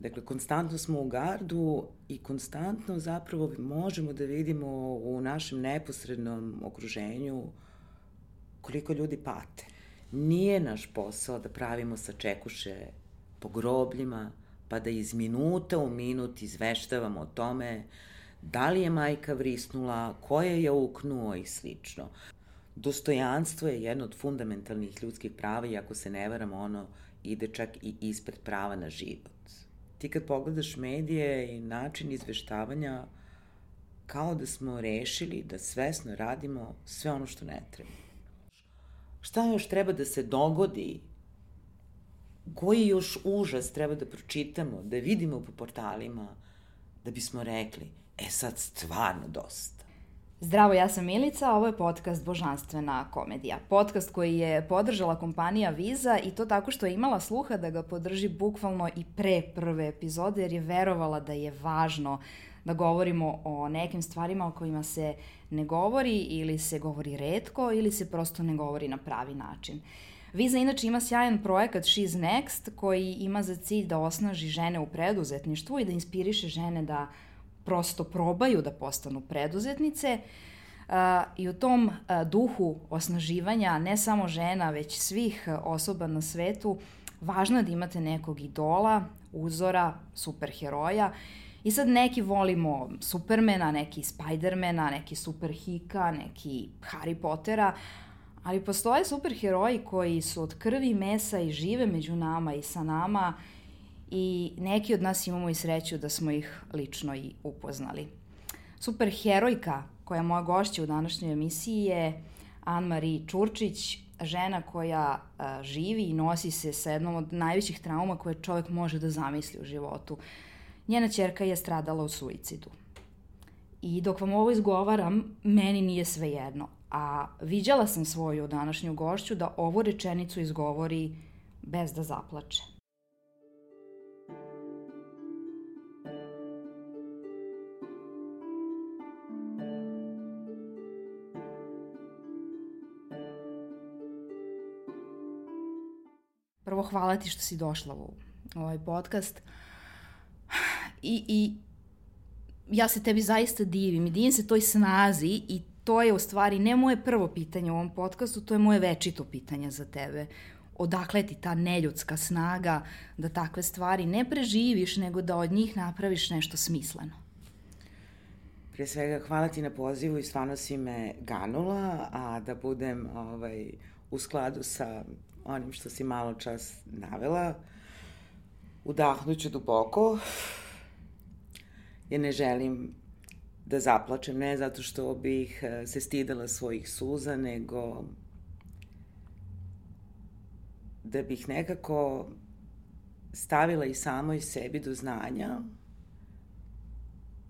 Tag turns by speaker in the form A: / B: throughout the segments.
A: Dakle, konstantno smo u gardu i konstantno zapravo možemo da vidimo u našem neposrednom okruženju koliko ljudi pate. Nije naš posao da pravimo sačekuše po grobljima, pa da iz minuta u minut izveštavamo o tome da li je majka vrisnula, ko je je uknuo i slično. Dostojanstvo je jedno od fundamentalnih ljudskih prava i ako se ne varamo, ono ide čak i ispred prava na život. Ti kad pogledaš medije i način izveštavanja, kao da smo rešili da svesno radimo sve ono što ne treba. Šta još treba da se dogodi? Koji još užas treba da pročitamo, da vidimo po portalima, da bismo rekli, e sad stvarno dosta.
B: Zdravo, ja sam Milica, a ovo je podcast Božanstvena komedija. Podcast koji je podržala kompanija Viza i to tako što je imala sluha da ga podrži bukvalno i pre prve epizode jer je verovala da je važno da govorimo o nekim stvarima o kojima se ne govori ili se govori redko ili se prosto ne govori na pravi način. Viza inače ima sjajan projekat She's Next koji ima za cilj da osnaži žene u preduzetništvu i da inspiriše žene da prosto probaju da postanu preduzetnice i u tom uh, duhu osnaživanja ne samo žena, već svih osoba na svetu, važno je da imate nekog idola, uzora, superheroja. I sad neki volimo Supermana, neki Spidermana, neki Superhika, neki Harry Pottera, ali postoje superheroji koji su od krvi, mesa i žive među nama i sa nama i neki od nas imamo i sreću da smo ih lično i upoznali. Superherojka koja je moja gošća u današnjoj emisiji je Anne-Marie Čurčić, žena koja živi i nosi se sa jednom od najvećih trauma koje čovek može da zamisli u životu. Njena čerka je stradala u suicidu. I dok vam ovo izgovaram, meni nije sve jedno. A viđala sam svoju današnju gošću da ovu rečenicu izgovori bez da zaplače. Prvo, hvala ti što si došla u ovaj podcast. I, i ja se tebi zaista divim i divim se toj snazi i to je u stvari ne moje prvo pitanje u ovom podcastu, to je moje večito pitanje za tebe. Odakle ti ta neljudska snaga da takve stvari ne preživiš, nego da od njih napraviš nešto smisleno?
A: Pre svega, hvala ti na pozivu i stvarno si me ganula, a da budem ovaj, u skladu sa onim što si malo čas navela, udahnuću duboko, jer ne želim da zaplačem, ne zato što bih eh, se stidela svojih suza, nego da bih nekako stavila i samoj sebi do znanja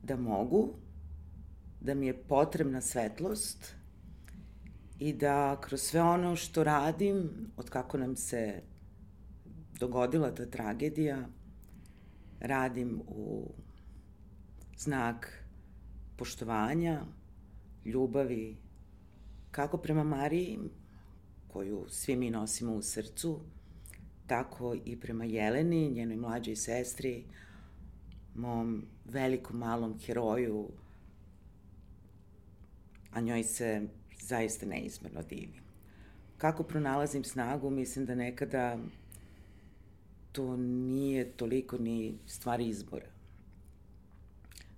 A: da mogu, da mi je potrebna svetlost i da kroz sve ono što radim, od kako nam se dogodila ta tragedija, radim u znak poštovanja, ljubavi, kako prema Mariji, koju svi mi nosimo u srcu, tako i prema Jeleni, njenoj mlađoj sestri, mom velikom malom heroju, a njoj se zaista neizmerno divim. Kako pronalazim snagu, mislim da nekada to nije toliko ni stvari izbora.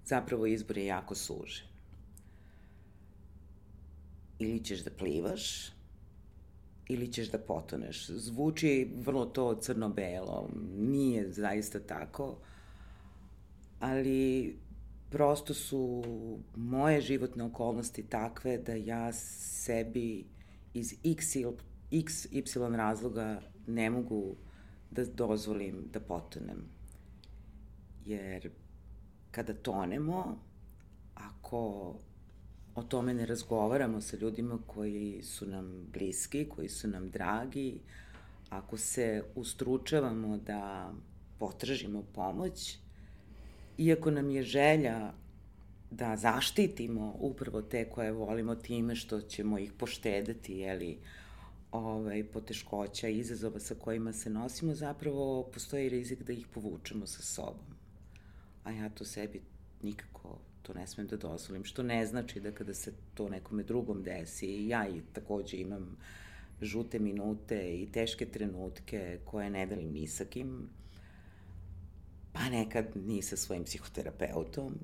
A: Zapravo izbor je jako sužen. Ili ćeš da plivaš, ili ćeš da potoneš. Zvuči vrlo to crno-belo, nije zaista tako, ali prosto su moje životne okolnosti takve da ja sebi iz x, x, y razloga ne mogu da dozvolim da potonem. Jer kada tonemo, ako o tome ne razgovaramo sa ljudima koji su nam bliski, koji su nam dragi, ako se ustručavamo da potražimo pomoć, iako nam je želja da zaštitimo upravo te koje volimo time što ćemo ih poštedati, jeli, ovaj, poteškoća i izazova sa kojima se nosimo, zapravo postoji rizik da ih povučemo sa sobom. A ja to sebi nikako to ne smem da dozvolim, što ne znači da kada se to nekome drugom desi, ja i takođe imam žute minute i teške trenutke koje ne delim ni sa kim, pa nekad ni sa svojim psihoterapeutom,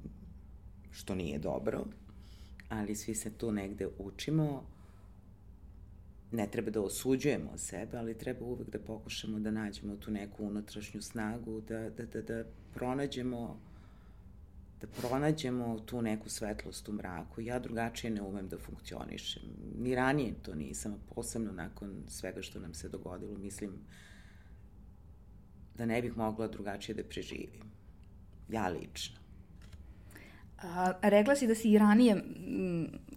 A: što nije dobro, ali svi se tu negde učimo, ne treba da osuđujemo sebe, ali treba uvek da pokušamo da nađemo tu neku unutrašnju snagu, da, da, da, da pronađemo da pronađemo tu neku svetlost u mraku. Ja drugačije ne umem da funkcionišem. Ni ranije to nisam, posebno nakon svega što nam se dogodilo. Mislim da ne bih mogla drugačije da preživim. Ja lično.
B: A, rekla si da si i ranije,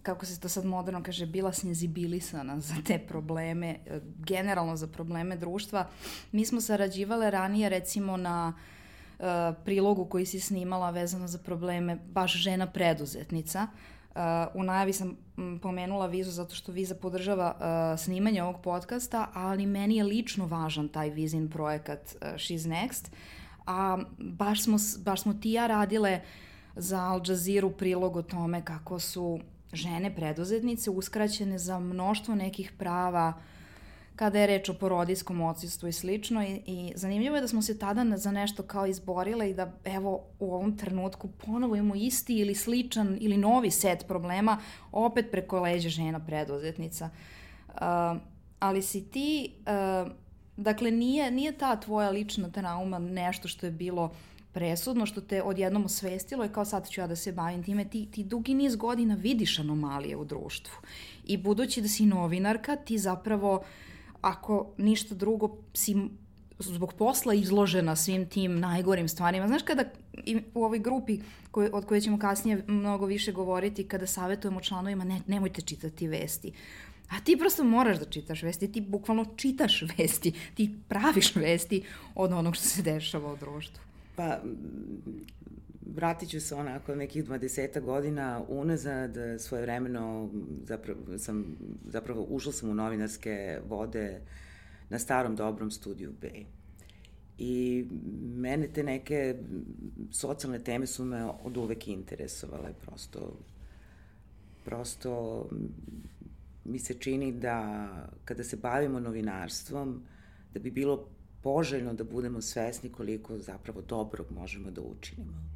B: kako se to sad moderno kaže, bila snjezibilisana za te probleme, e, generalno za probleme društva. Mi smo sarađivale ranije recimo na uh, prilogu koji si snimala vezano za probleme baš žena preduzetnica. U najavi sam pomenula Vizu zato što Viza podržava uh, snimanje ovog podcasta, ali meni je lično važan taj Vizin projekat uh, She's Next. A baš smo, baš smo ti ja radile uh, za Al Jazeera prilog o tome kako su žene preduzetnice uskraćene za mnoštvo nekih prava kada je reč o porodijskom odsustvu i slično i, i zanimljivo je da smo se tada za nešto kao izborile i da evo u ovom trenutku ponovo imamo isti ili sličan ili novi set problema opet preko leđa žena preduzetnica. Uh, ali si ti, uh, dakle nije, nije ta tvoja lična trauma nešto što je bilo uh, presudno što te odjednom osvestilo je kao sad ću ja da se bavim time, ti, ti dugi niz godina vidiš anomalije u društvu. I budući da si novinarka, ti zapravo, ako ništa drugo, si zbog posla izložena svim tim najgorim stvarima. Znaš kada u ovoj grupi koje, od koje ćemo kasnije mnogo više govoriti, kada savjetujemo članovima ne, nemojte čitati vesti. A ti prosto moraš da čitaš vesti, ti bukvalno čitaš vesti, ti praviš vesti od onog što se dešava u društvu.
A: Pa, vratit ću se onako nekih 20 godina unazad, svoje vremeno zapravo, sam, zapravo ušla sam u novinarske vode na starom dobrom studiju B. I mene te neke socijalne teme su me od uvek interesovale, prosto, prosto mi se čini da kada se bavimo novinarstvom, da bi bilo poželjno da budemo svesni koliko zapravo dobrog možemo da učinimo.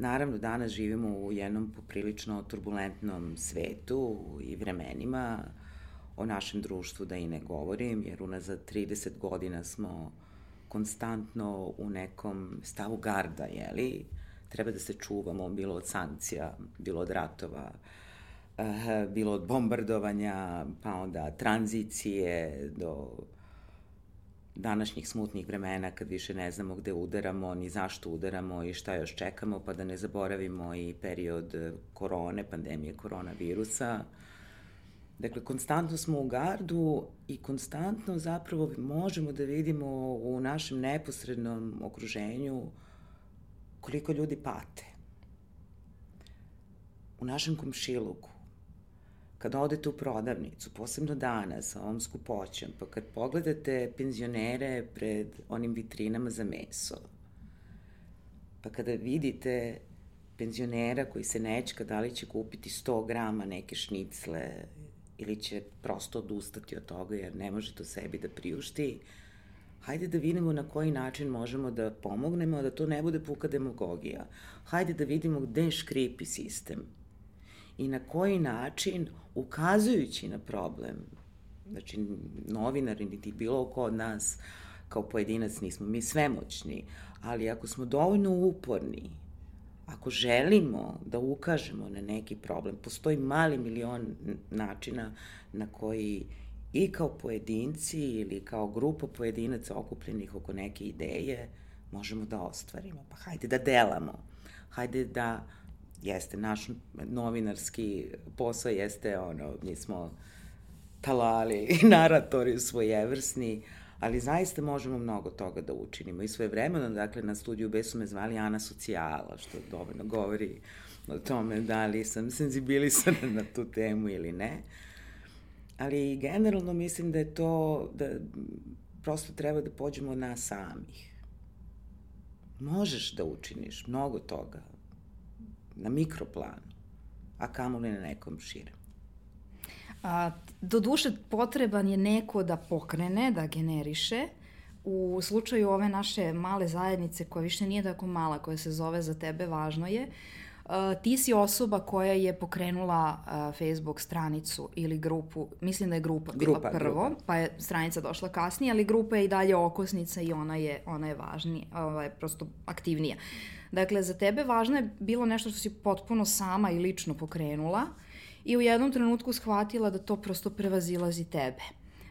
A: Naravno, danas živimo u jednom poprilično turbulentnom svetu i vremenima, o našem društvu da i ne govorim, jer unazad 30 godina smo konstantno u nekom stavu garda, jeli? Treba da se čuvamo, bilo od sankcija, bilo od ratova, eh, bilo od bombardovanja, pa onda tranzicije do današnjih smutnih vremena kad više ne znamo gde udaramo, ni zašto udaramo i šta još čekamo, pa da ne zaboravimo i period korone, pandemije koronavirusa. Dakle, konstantno smo u gardu i konstantno zapravo možemo da vidimo u našem neposrednom okruženju koliko ljudi pate. U našem komšiluku, Kada odete u prodavnicu, posebno danas, sa ovom skupoćom, pa kad pogledate penzionere pred onim vitrinama za meso, pa kada vidite penzionera koji se nečka da li će kupiti 100 grama neke šnicle ili će prosto odustati od toga jer ne može to sebi da priušti, hajde da vidimo na koji način možemo da pomognemo, da to ne bude puka demagogija. Hajde da vidimo gde škripi sistem i na koji način, ukazujući na problem, znači novinari, niti bilo ko od nas kao pojedinac nismo mi svemoćni, ali ako smo dovoljno uporni, ako želimo da ukažemo na neki problem, postoji mali milion načina na koji i kao pojedinci ili kao grupa pojedinaca okupljenih oko neke ideje možemo da ostvarimo. Pa hajde da delamo, hajde da jeste naš novinarski posao jeste ono, mi smo talali i naratori svojevrsni, ali zaista možemo mnogo toga da učinimo. I svoje vremeno, dakle, na studiju B su me zvali Ana Socijala, što dovoljno govori o tome da li sam senzibilisana na tu temu ili ne. Ali generalno mislim da je to, da prosto treba da pođemo na samih. Možeš da učiniš mnogo toga na mikroplanu, a kamoli na nekom širem.
B: A, do duše potreban je neko da pokrene, da generiše. U slučaju ove naše male zajednice, koja više nije tako mala, koja se zove Za tebe važno je, Uh, ti si osoba koja je pokrenula uh, Facebook stranicu ili grupu, mislim da je grupa bila grupa, prvo, grupa. pa je stranica došla kasnije, ali grupa je i dalje okosnica i ona je, ona je važnija, ovaj, prosto aktivnija. Dakle, za tebe važno je bilo nešto što si potpuno sama i lično pokrenula i u jednom trenutku shvatila da to prosto prevazilazi tebe.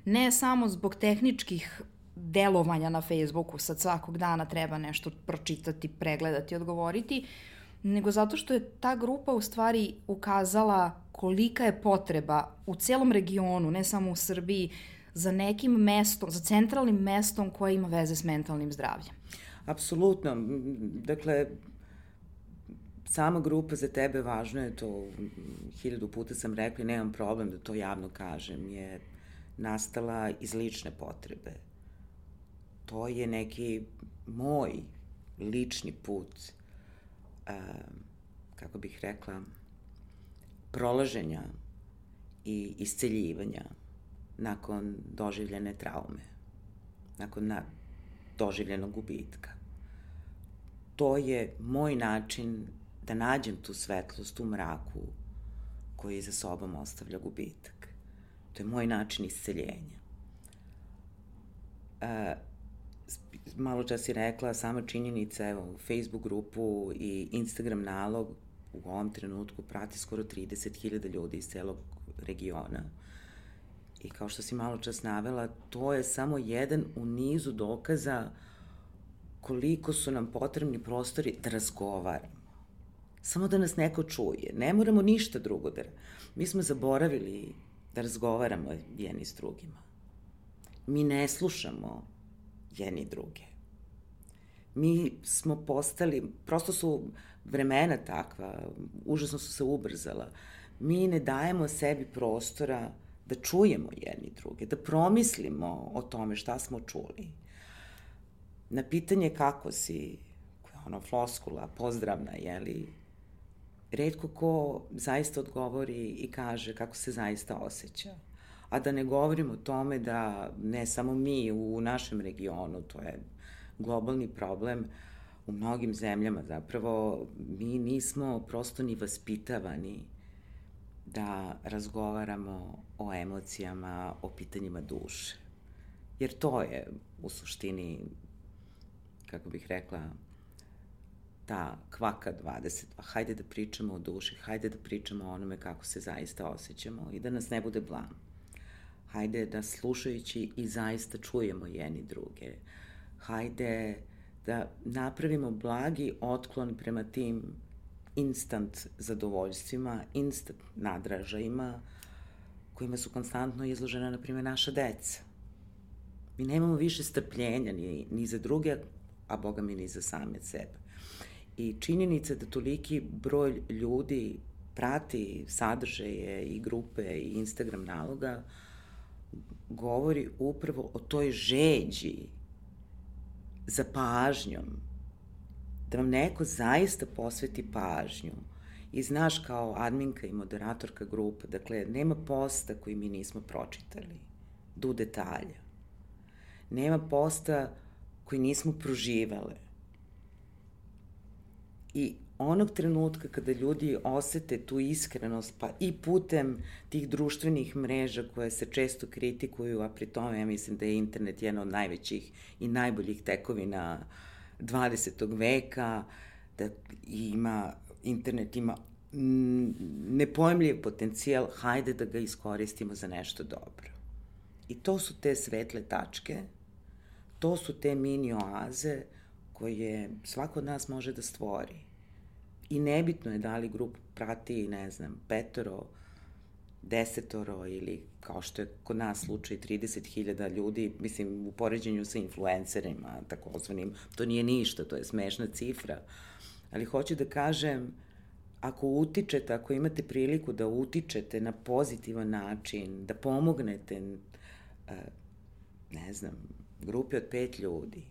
B: Ne samo zbog tehničkih delovanja na Facebooku, sad svakog dana treba nešto pročitati, pregledati, odgovoriti, nego zato što je ta grupa u stvari ukazala kolika je potreba u celom regionu, ne samo u Srbiji, za nekim mestom, za centralnim mestom koje ima veze s mentalnim zdravljem.
A: Apsolutno. Dakle, sama grupa za tebe važno je to, hiljadu puta sam rekla i nemam problem da to javno kažem, je nastala iz lične potrebe. To je neki moj lični put kako bih rekla, prolaženja i isceljivanja nakon doživljene traume, nakon na, doživljenog gubitka. To je moj način da nađem tu svetlost u mraku koji za sobom ostavlja gubitak. To je moj način isceljenja. Uh, malo čas si rekla, sama činjenica, evo, Facebook grupu i Instagram nalog u ovom trenutku prati skoro 30.000 ljudi iz celog regiona. I kao što si malo čas navela, to je samo jedan u nizu dokaza koliko su nam potrebni prostori da razgovaramo. Samo da nas neko čuje. Ne moramo ništa drugo da... Mi smo zaboravili da razgovaramo jedni s drugima. Mi ne slušamo jedni druge. Mi smo postali, prosto su vremena takva, užasno su se ubrzala. Mi ne dajemo sebi prostora da čujemo jedni druge, da promislimo o tome šta smo čuli. Na pitanje kako si, koja je ono floskula, pozdravna, jeli, redko ko zaista odgovori i kaže kako se zaista osjeća a da ne govorim o tome da ne samo mi u našem regionu, to je globalni problem u mnogim zemljama zapravo, mi nismo prosto ni vaspitavani da razgovaramo o emocijama, o pitanjima duše. Jer to je u suštini, kako bih rekla, ta kvaka 20. Pa hajde da pričamo o duši, hajde da pričamo o onome kako se zaista osjećamo i da nas ne bude blam hajde da slušajući i zaista čujemo jedni druge. Hajde da napravimo blagi otklon prema tim instant zadovoljstvima, instant nadražajima kojima su konstantno izložena, na primjer, naša deca. Mi nemamo više strpljenja ni, ni za druge, a boga mi ni za same sebe. I činjenica da toliki broj ljudi prati sadržaje i grupe i Instagram naloga, uh, govori upravo o toj žeđi za pažnjom, da vam neko zaista posveti pažnju i znaš kao adminka i moderatorka grupe, dakle, nema posta koji mi nismo pročitali, do detalja. Nema posta koji nismo proživale. I onog trenutka kada ljudi osete tu iskrenost, pa i putem tih društvenih mreža koje se često kritikuju, a pri tome ja mislim da je internet jedna od najvećih i najboljih tekovina 20. veka, da ima, internet ima nepojemljiv potencijal, hajde da ga iskoristimo za nešto dobro. I to su te svetle tačke, to su te mini oaze koje svako od nas može da stvori I nebitno je da li grup prati, ne znam, petoro, desetoro ili kao što je kod nas slučaj 30.000 ljudi, mislim u poređenju sa influencerima takozvanim, to nije ništa, to je smešna cifra. Ali hoću da kažem, ako utičete, ako imate priliku da utičete na pozitivan način, da pomognete, e, ne znam, grupi od pet ljudi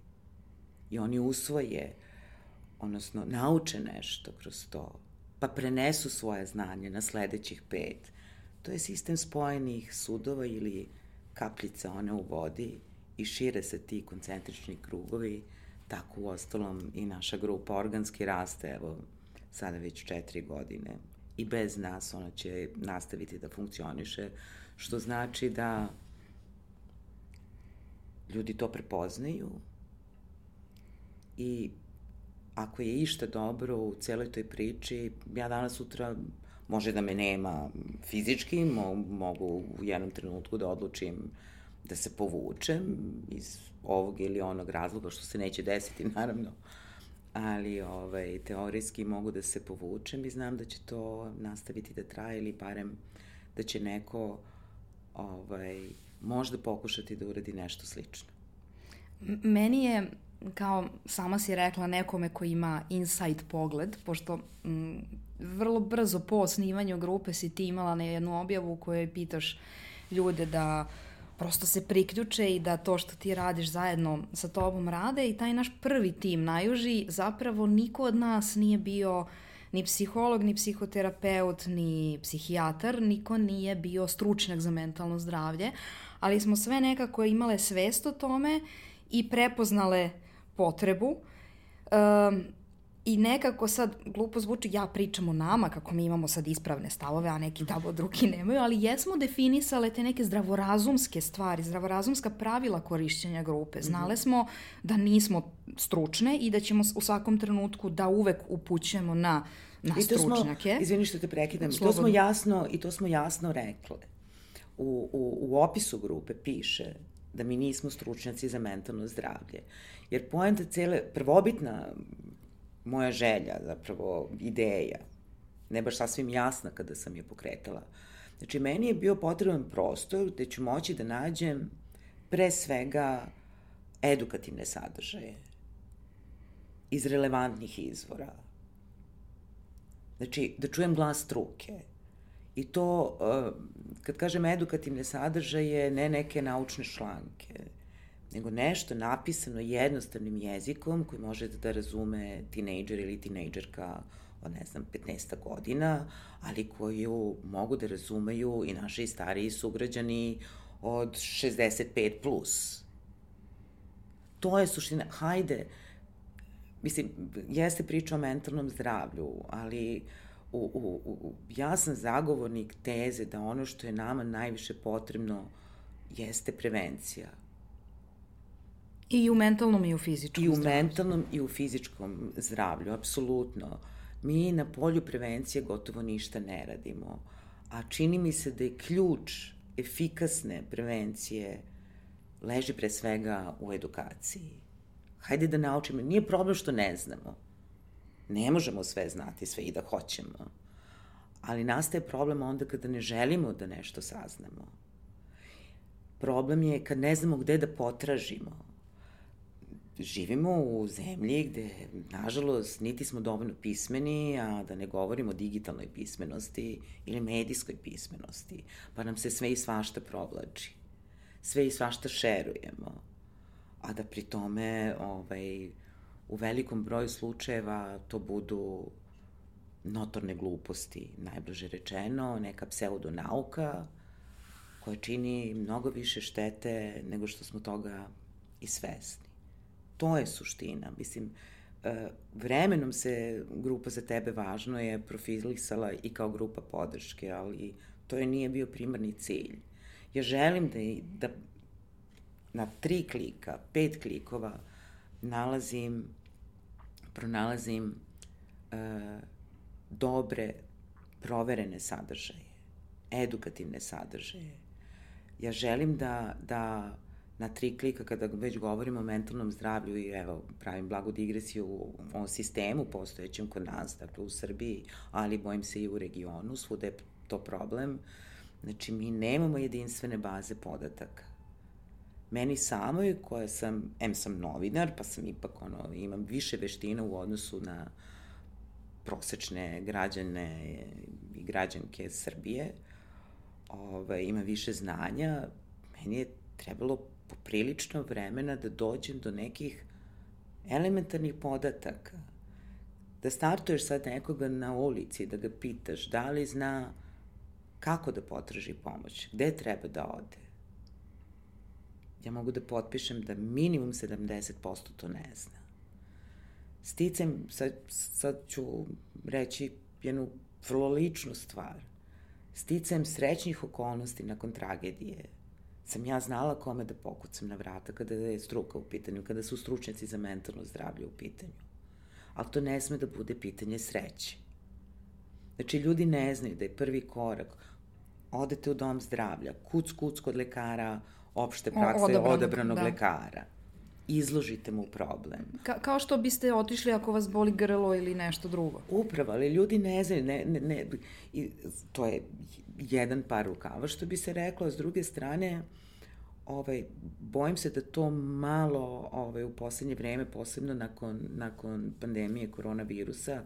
A: i oni usvoje, odnosno nauče nešto kroz to, pa prenesu svoje znanje na sledećih pet, to je sistem spojenih sudova ili kapljica one u vodi i šire se ti koncentrični krugovi, tako u ostalom i naša grupa organski raste, evo, sada već četiri godine. I bez nas ona će nastaviti da funkcioniše, što znači da ljudi to prepoznaju i ako je išta dobro u celoj toj priči, ja danas sutra može da me nema fizički, mo, mogu u jednom trenutku da odlučim da se povučem iz ovog ili onog razloga, što se neće desiti, naravno, ali ovaj, teorijski mogu da se povučem i znam da će to nastaviti da traje ili barem da će neko ovaj, možda pokušati da uradi nešto slično.
B: Meni je, kao sama si rekla, nekome ko ima inside pogled, pošto m, mm, vrlo brzo po osnivanju grupe si ti imala na jednu objavu u kojoj pitaš ljude da prosto se priključe i da to što ti radiš zajedno sa tobom rade i taj naš prvi tim najuži zapravo niko od nas nije bio ni psiholog, ni psihoterapeut, ni psihijatar, niko nije bio stručnjak za mentalno zdravlje, ali smo sve nekako imale svest o tome i prepoznale potrebu. Um, I nekako sad, glupo zvuči, ja pričam o nama, kako mi imamo sad ispravne stavove, a neki tamo drugi nemaju, ali jesmo definisale te neke zdravorazumske stvari, zdravorazumska pravila korišćenja grupe. Znale mhm. smo da nismo stručne i da ćemo u svakom trenutku da uvek upućujemo na, na I to stručnjake.
A: Smo, izvini što te prekidam, Slobodno. to smo jasno, i to smo jasno rekle. U, u, u opisu grupe piše da mi nismo stručnjaci za mentalno zdravlje. Jer poenta cele, prvobitna moja želja, zapravo ideja, ne baš sasvim jasna kada sam je pokretala. Znači, meni je bio potreban prostor gde ću moći da nađem pre svega edukativne sadržaje iz relevantnih izvora. Znači, da čujem glas struke. I to, eh, kad kažem edukativne sadržaje, ne neke naučne članke, nego nešto napisano jednostavnim jezikom koji može da razume tinejdžer ili tinejdžerka od, ne znam, 15 godina, ali koju mogu da razumeju i naši stariji sugrađani od 65 plus. To je suština. Hajde, mislim, jeste priča o mentalnom zdravlju, ali u, u, u, ja sam zagovornik teze da ono što je nama najviše potrebno jeste prevencija
B: I u mentalnom i u fizičkom
A: I u zdravlju. mentalnom i u fizičkom zdravlju, apsolutno. Mi na polju prevencije gotovo ništa ne radimo, a čini mi se da je ključ efikasne prevencije leži pre svega u edukaciji. Hajde da naučimo. Nije problem što ne znamo. Ne možemo sve znati, sve i da hoćemo. Ali nastaje problem onda kada ne želimo da nešto saznamo. Problem je kad ne znamo gde da potražimo živimo u zemlji gde, nažalost, niti smo dovoljno pismeni, a da ne govorimo o digitalnoj pismenosti ili medijskoj pismenosti, pa nam se sve i svašta provlači. Sve i svašta šerujemo, a da pri tome ovaj, u velikom broju slučajeva to budu notorne gluposti, najbliže rečeno, neka pseudonauka koja čini mnogo više štete nego što smo toga i svesni. To je suština. Mislim, e, vremenom se grupa za tebe važno je profilisala i kao grupa podrške, ali to je nije bio primarni cilj. Ja želim da, da na tri klika, pet klikova nalazim, pronalazim e, dobre, proverene sadržaje, edukativne sadržaje. Ja želim da, da na tri klika kada već govorimo o mentalnom zdravlju i evo pravim blagu digresiju ovom sistemu postojećem kod nas, dakle u Srbiji, ali bojim se i u regionu, svuda je to problem. Znači mi nemamo jedinstvene baze podataka. Meni samoj, koja sam, em sam novinar, pa sam ipak ono, imam više veština u odnosu na prosečne građane i građanke Srbije, ovaj, ima više znanja, meni je trebalo poprilično vremena da dođem do nekih elementarnih podataka. Da startuješ sad nekoga na ulici, da ga pitaš da li zna kako da potraži pomoć, gde treba da ode. Ja mogu da potpišem da minimum 70% to ne zna. Sticam, sad, sad ću reći jednu vrlo ličnu stvar. Sticajem srećnih okolnosti nakon tragedije sam ja znala kome da pokucam na vrata kada je struka u pitanju, kada su stručnjaci za mentalno zdravlje u pitanju. Ali to ne sme da bude pitanje sreće. Znači, ljudi ne znaju da je prvi korak odete u dom zdravlja, kuc, kuc kod lekara, opšte prakse odabranog, odabranog da. lekara. Izložite mu problem.
B: Ka kao što biste otišli ako vas boli grlo ili nešto drugo.
A: Upravo, ali ljudi ne znaju, ne, ne, ne, i to je jedan par rukava, što bi se reklo, a s druge strane, ovaj, bojim se da to malo ovaj, u poslednje vreme, posebno nakon, nakon pandemije koronavirusa,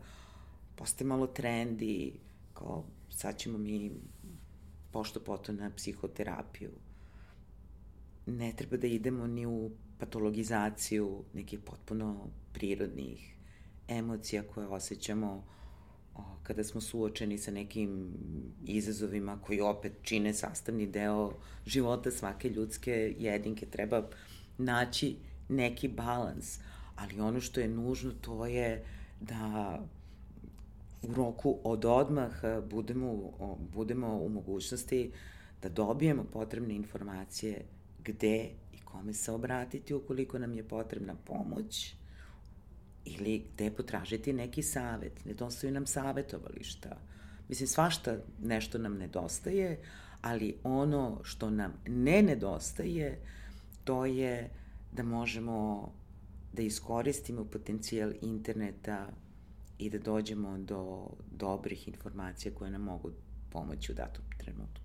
A: postaje malo trendi, kao sad ćemo mi pošto poto na psihoterapiju. Ne treba da idemo ni u patologizaciju nekih potpuno prirodnih emocija koje osjećamo kada smo suočeni sa nekim izazovima koji opet čine sastavni deo života svake ljudske jedinke. Treba naći neki balans, ali ono što je nužno to je da u roku od odmah budemo, budemo u mogućnosti da dobijemo potrebne informacije gde kome se obratiti ukoliko nam je potrebna pomoć ili gde potražiti neki savet. Nedostaju nam savetovališta. Mislim, svašta nešto nam nedostaje, ali ono što nam ne nedostaje, to je da možemo da iskoristimo potencijal interneta i da dođemo do dobrih informacija koje nam mogu pomoći u datom trenutku.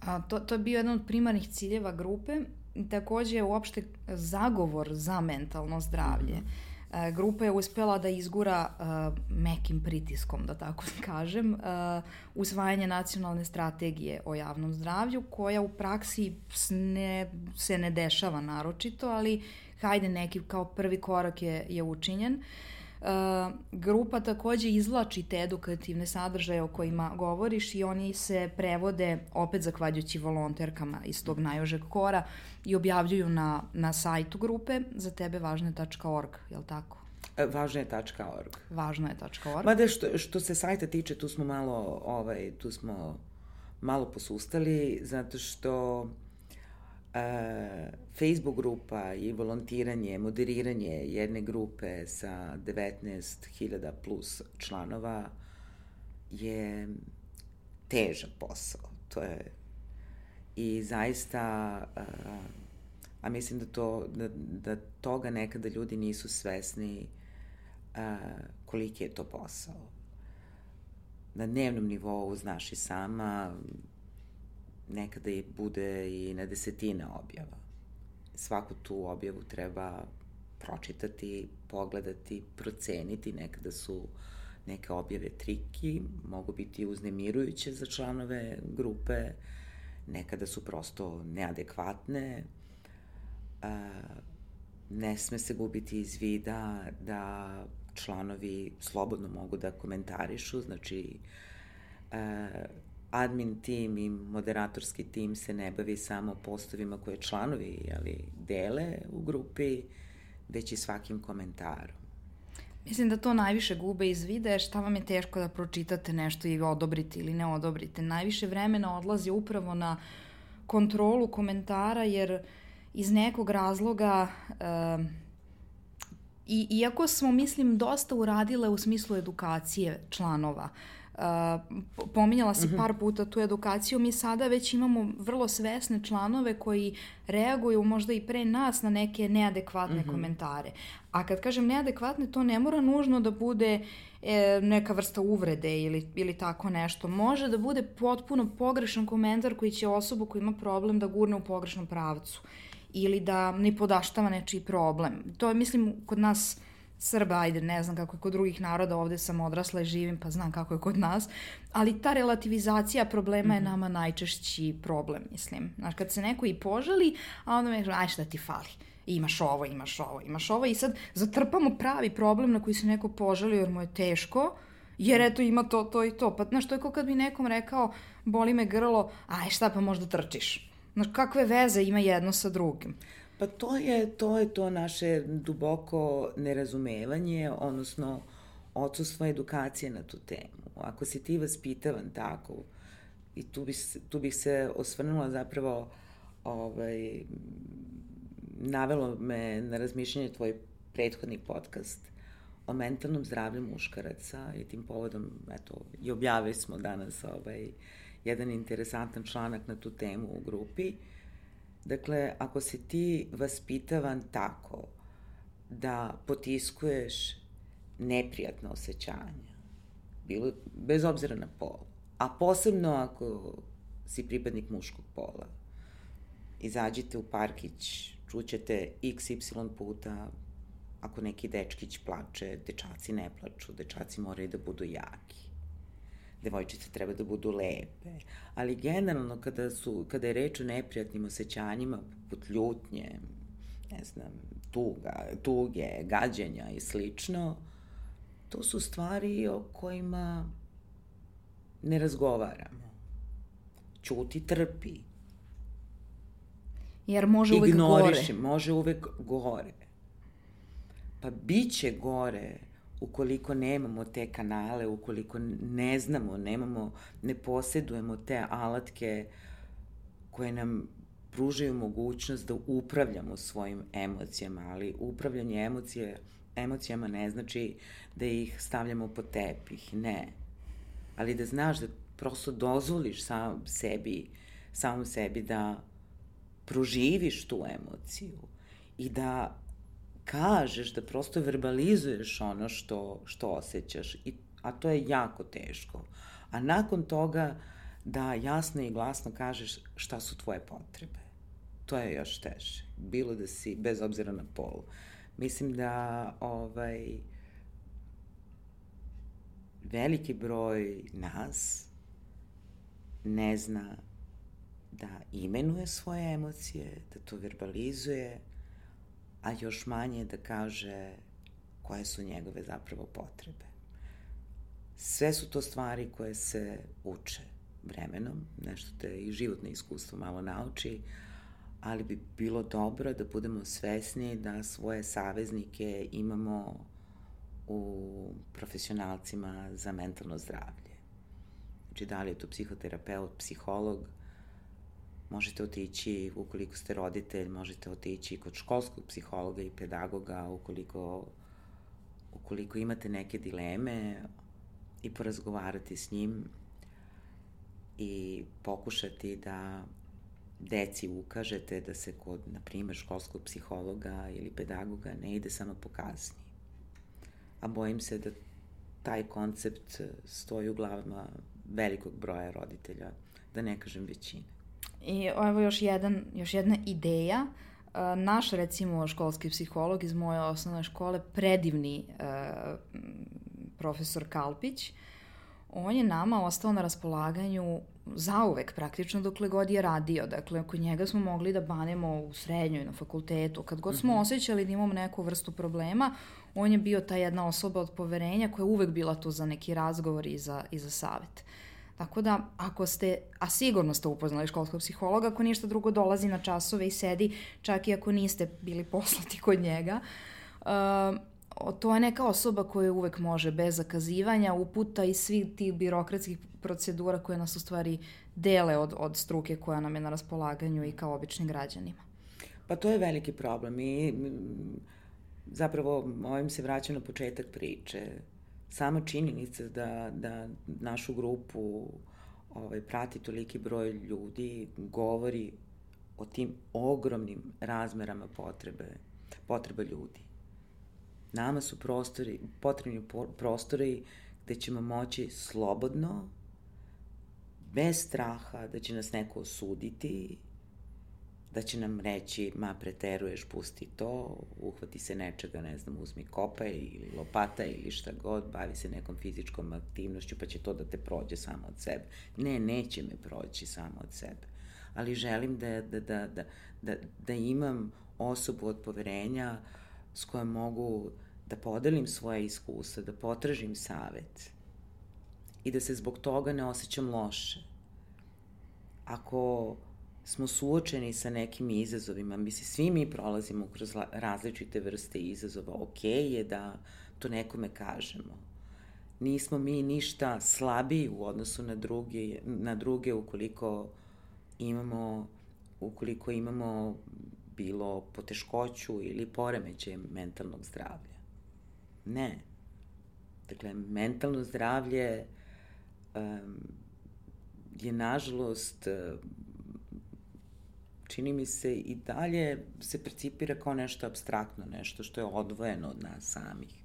B: A, to, to je bio jedan od primarnih ciljeva grupe, takođe uopšte zagovor za mentalno zdravlje. Mm -hmm E, grupa je uspela da izgura uh, mekim pritiskom, da tako kažem, uh, usvajanje nacionalne strategije o javnom zdravlju, koja u praksi ne, se ne dešava naročito, ali hajde neki kao prvi korak je, je učinjen. Uh, grupa takođe izvlači te edukativne sadržaje o kojima govoriš i oni se prevode opet zahvaljujući volonterkama iz tog najožeg kora i objavljuju na, na sajtu grupe za tebe važne.org, je li tako?
A: E, važno je .org.
B: Važno je .org.
A: Mada što, što se sajta tiče, tu smo malo, ovaj, tu smo malo posustali, zato što Facebook grupa i volontiranje, moderiranje jedne grupe sa 19.000 plus članova je težak posao. To je i zaista a mislim da to da, da toga nekada ljudi nisu svesni uh, koliki je to posao. Na dnevnom nivou, znaš i sama, nekada i bude i na desetine objava. Svaku tu objavu treba pročitati, pogledati, proceniti. Nekada su neke objave triki, mogu biti uznemirujuće za članove grupe, nekada su prosto neadekvatne. Ne sme se gubiti iz vida da članovi slobodno mogu da komentarišu, znači admin tim i moderatorski tim se ne bavi samo postovima koje članovi ali, dele u grupi, već i svakim komentarom.
B: Mislim da to najviše gube iz videa, šta vam je teško da pročitate nešto i odobrite ili ne odobrite. Najviše vremena odlazi upravo na kontrolu komentara, jer iz nekog razloga, uh, i, iako smo, mislim, dosta uradile u smislu edukacije članova, pominjala si mm -hmm. par puta tu edukaciju, mi sada već imamo vrlo svesne članove koji reaguju možda i pre nas na neke neadekvatne mm -hmm. komentare. A kad kažem neadekvatne, to ne mora nužno da bude e, neka vrsta uvrede ili, ili tako nešto. Može da bude potpuno pogrešan komentar koji će osobu koja ima problem da gurne u pogrešnom pravcu ili da ne podaštava nečiji problem. To je, mislim, kod nas Srba, ajde, ne znam kako je kod drugih naroda, ovde sam odrasla i živim, pa znam kako je kod nas, ali ta relativizacija problema je mhm. nama najčešći problem, mislim. Znaš, kad se neko i požali, a onda me aj šta ti fali? Imaš ovo, imaš ovo, imaš ovo i sad zatrpamo pravi problem na koji se neko požali jer mu je teško, jer eto ima to, to i to. Pa znaš, to je kao kad bi nekom rekao, boli me grlo, aj šta pa možda trčiš. Znaš, kakve veze ima jedno sa drugim?
A: Pa to je, to je to naše duboko nerazumevanje, odnosno odsustvo edukacije na tu temu. Ako si ti vaspitavan tako, i tu bih, tu bih se osvrnula zapravo, ovaj, navelo me na razmišljanje tvoj prethodni podcast o mentalnom zdravlju muškaraca i tim povodom, eto, i objavili smo danas ovaj, jedan interesantan članak na tu temu u grupi. Uh, Dakle, ako si ti vaspitavan tako da potiskuješ neprijatno osjećanja, bilo, bez obzira na pol, a posebno ako si pripadnik muškog pola, izađite u parkić, čućete xy puta, ako neki dečkić plače, dečaci ne plaču, dečaci moraju da budu jaki devojčice treba da budu lepe, ali generalno kada, su, kada je reč o neprijatnim osjećanjima, poput ljutnje, ne znam, tuga, tuge, gađenja i slično, to su stvari o kojima ne razgovaramo. Ćuti trpi.
B: Jer može uvek Ignoriši,
A: gore. može uvek gore. Pa bit će gore ukoliko nemamo te kanale, ukoliko ne znamo, nemamo, ne posedujemo te alatke koje nam pružaju mogućnost da upravljamo svojim emocijama, ali upravljanje emocije, emocijama ne znači da ih stavljamo po tepih, ne. Ali da znaš da prosto dozvoliš sam sebi, samom sebi da proživiš tu emociju i da kažeš, da prosto verbalizuješ ono što, što osjećaš, I, a to je jako teško. A nakon toga da jasno i glasno kažeš šta su tvoje potrebe. To je još teže. Bilo da si, bez obzira na pol. Mislim da ovaj, veliki broj nas ne zna da imenuje svoje emocije, da to verbalizuje, a još manje da kaže koje su njegove zapravo potrebe. Sve su to stvari koje se uče vremenom, nešto te i životno iskustvo malo nauči, ali bi bilo dobro da budemo svesni da svoje saveznike imamo u profesionalcima za mentalno zdravlje. Znači, da li je to psihoterapeut, psiholog, Možete otići, ukoliko ste roditelj, možete otići kod školskog psihologa i pedagoga, ukoliko, ukoliko imate neke dileme i porazgovarati s njim i pokušati da deci ukažete da se kod, na primjer, školskog psihologa ili pedagoga ne ide samo po kazni. A bojim se da taj koncept stoji u glavama velikog broja roditelja, da ne kažem većine.
B: I evo još, jedan, još jedna ideja. Naš, recimo, školski psiholog iz moje osnovne škole, predivni uh, profesor Kalpić, on je nama ostao na raspolaganju zauvek praktično dokle god je radio. Dakle, kod njega smo mogli da banemo u srednjoj, na fakultetu. Kad god smo mm -hmm. osjećali da imamo neku vrstu problema, on je bio ta jedna osoba od poverenja koja je uvek bila tu za neki razgovor i za, i za savet. Uh, Tako da, ako ste, a sigurno ste upoznali školskog psihologa, ako ništa drugo dolazi na časove i sedi, čak i ako niste bili poslati kod njega, uh, to je neka osoba koja uvek može bez zakazivanja, uputa i svi ti birokratskih procedura koje nas u stvari dele od, od struke koja nam je na raspolaganju i kao običnim građanima.
A: Pa to je veliki problem i zapravo ovim se vraćam na početak priče sama činjenica da, da našu grupu ovaj, prati toliki broj ljudi govori o tim ogromnim razmerama potrebe, potreba ljudi. Nama su prostori, potrebni prostori gde ćemo moći slobodno, bez straha da će nas neko osuditi da će nam reći, ma preteruješ, pusti to, uhvati se nečega, ne znam, uzmi kopaj ili lopata ili šta god, bavi se nekom fizičkom aktivnošću pa će to da te prođe samo od sebe. Ne, neće me proći samo od sebe. Ali želim da, da, da, da, da, da imam osobu od poverenja s kojom mogu da podelim svoje iskustva, da potražim savet i da se zbog toga ne osjećam loše. Ako smo suočeni sa nekim izazovima, misli, svi mi prolazimo kroz različite vrste izazova, ok je da to nekome kažemo. Nismo mi ništa slabiji u odnosu na druge, na druge ukoliko imamo ukoliko imamo bilo poteškoću ili poremećaj mentalnog zdravlja. Ne. Dakle, mentalno zdravlje um, je nažalost čini mi se i dalje se percipira kao nešto abstraktno, nešto što je odvojeno od nas samih.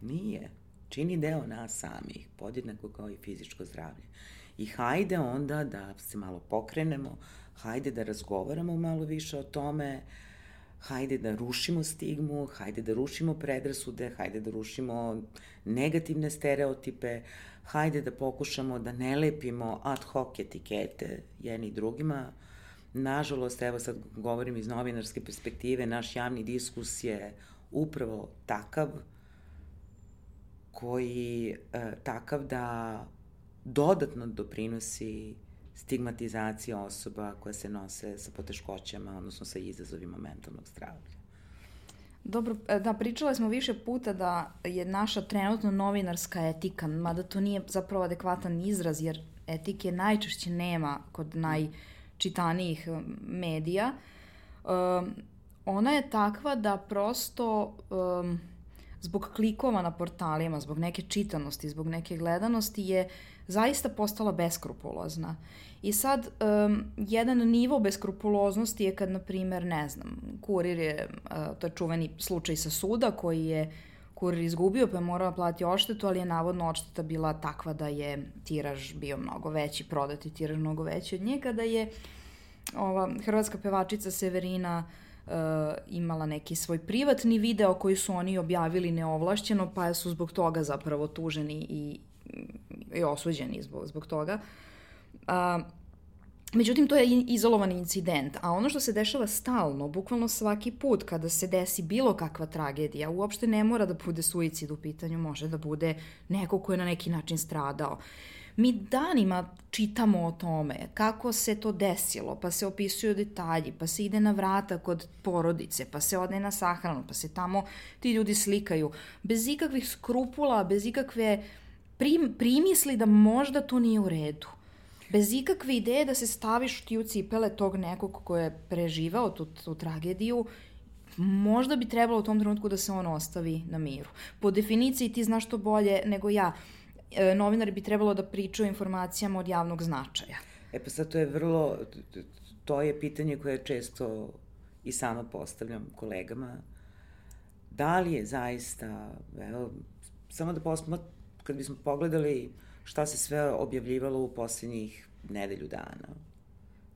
A: Nije. Čini deo nas samih, podjednako kao i fizičko zdravlje. I hajde onda da se malo pokrenemo, hajde da razgovaramo malo više o tome, hajde da rušimo stigmu, hajde da rušimo predrasude, hajde da rušimo negativne stereotipe, hajde da pokušamo da ne lepimo ad hoc etikete jedni drugima, Nažalost, evo sad govorim iz novinarske perspektive, naš javni diskus je upravo takav koji e, takav da dodatno doprinosi stigmatizacija osoba koje se nose sa poteškoćama, odnosno sa izazovima mentalnog zdravlja.
B: Dobro, e, da, pričale smo više puta da je naša trenutno novinarska etika, mada to nije zapravo adekvatan izraz, jer etike najčešće nema kod naj... Mm čitanijih um, medija, um, ona je takva da prosto um, zbog klikova na portalima, zbog neke čitanosti, zbog neke gledanosti je zaista postala beskrupulozna. I sad, um, jedan nivo beskrupuloznosti je kad, na primer, ne znam, kurir je, uh, to je čuveni slučaj sa suda koji je kurir izgubio pa je morao plati oštetu, ali je navodno odšteta bila takva da je tiraž bio mnogo veći, prodati tiraž mnogo veći od njega, da je ova hrvatska pevačica Severina uh, imala neki svoj privatni video koji su oni objavili neovlašćeno, pa su zbog toga zapravo tuženi i, i osuđeni zbog, zbog toga. Uh, Međutim, to je izolovan incident, a ono što se dešava stalno, bukvalno svaki put kada se desi bilo kakva tragedija, uopšte ne mora da bude suicid u pitanju, može da bude neko ko je na neki način stradao. Mi danima čitamo o tome kako se to desilo, pa se opisuju detalji, pa se ide na vrata kod porodice, pa se ode na sahranu, pa se tamo ti ljudi slikaju, bez ikakvih skrupula, bez ikakve prim, primisli da možda to nije u redu bez ikakve ideje da se staviš ti u cipele tog nekog ko je preživao tu, tu tragediju, možda bi trebalo u tom trenutku da se on ostavi na miru. Po definiciji ti znaš to bolje nego ja. E, novinari bi trebalo da pričaju informacijama od javnog značaja.
A: E pa sad to je vrlo, to je pitanje koje često i sama postavljam kolegama. Da li je zaista, evo, samo da posmat, kad bismo pogledali šta se sve objavljivalo u poslednjih nedelju dana.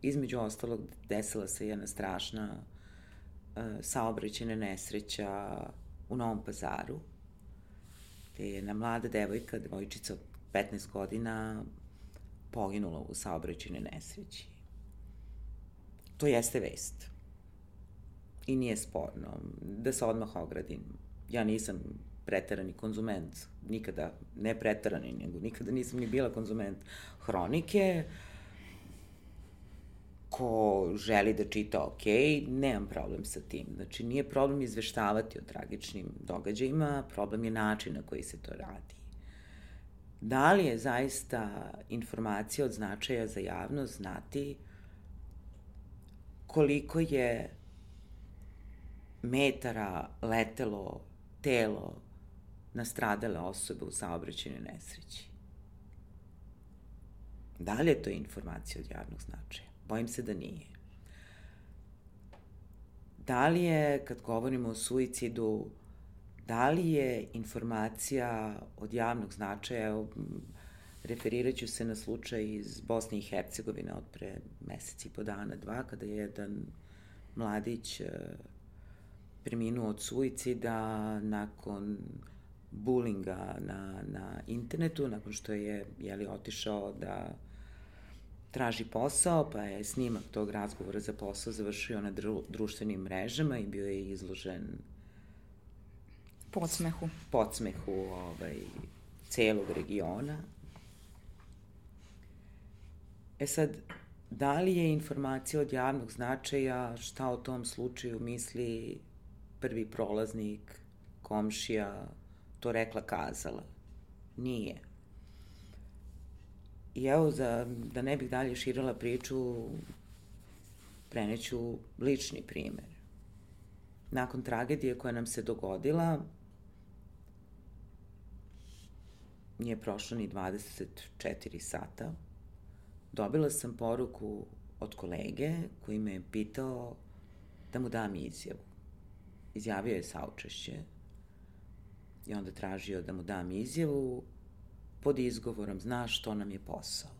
A: Između ostalog, desila se jedna strašna uh, saobraćena nesreća u Novom pazaru, gde je jedna mlada devojka, devojčica od 15 godina, poginula u saobraćene nesreći. To jeste vest. I nije sporno. Da se odmah ogradim. Ja nisam preterani konzument, nikada, ne preterani, nego nikada nisam ni bila konzument hronike, ko želi da čita, ok, nemam problem sa tim. Znači, nije problem izveštavati o tragičnim događajima, problem je način na koji se to radi. Da li je zaista informacija od značaja za javnost znati koliko je metara letelo telo nastradale osobe u saobraćenju nesreći. Da li je to informacija od javnog značaja? Bojim se da nije. Da li je, kad govorimo o suicidu, da li je informacija od javnog značaja, referirat ću se na slučaj iz Bosne i Hercegovine od pre meseci i po dana, dva, kada je jedan mladić e, preminuo od suicida nakon bulinga na, na internetu, nakon što je jeli, otišao da traži posao, pa je snimak tog razgovora za posao završio na dru, društvenim mrežama i bio je izložen
B: podsmehu.
A: Podsmehu ovaj, celog regiona. E sad, da li je informacija od javnog značaja, šta o tom slučaju misli prvi prolaznik, komšija, to rekla kazala? Nije. I evo, za, da ne bih dalje širila priču, preneću lični primer. Nakon tragedije koja nam se dogodila, nije prošlo ni 24 sata, dobila sam poruku od kolege koji me je pitao da mu dam izjavu. Izjavio je saučešće i onda tražio da mu dam izjavu pod izgovorom znaš što nam je posao.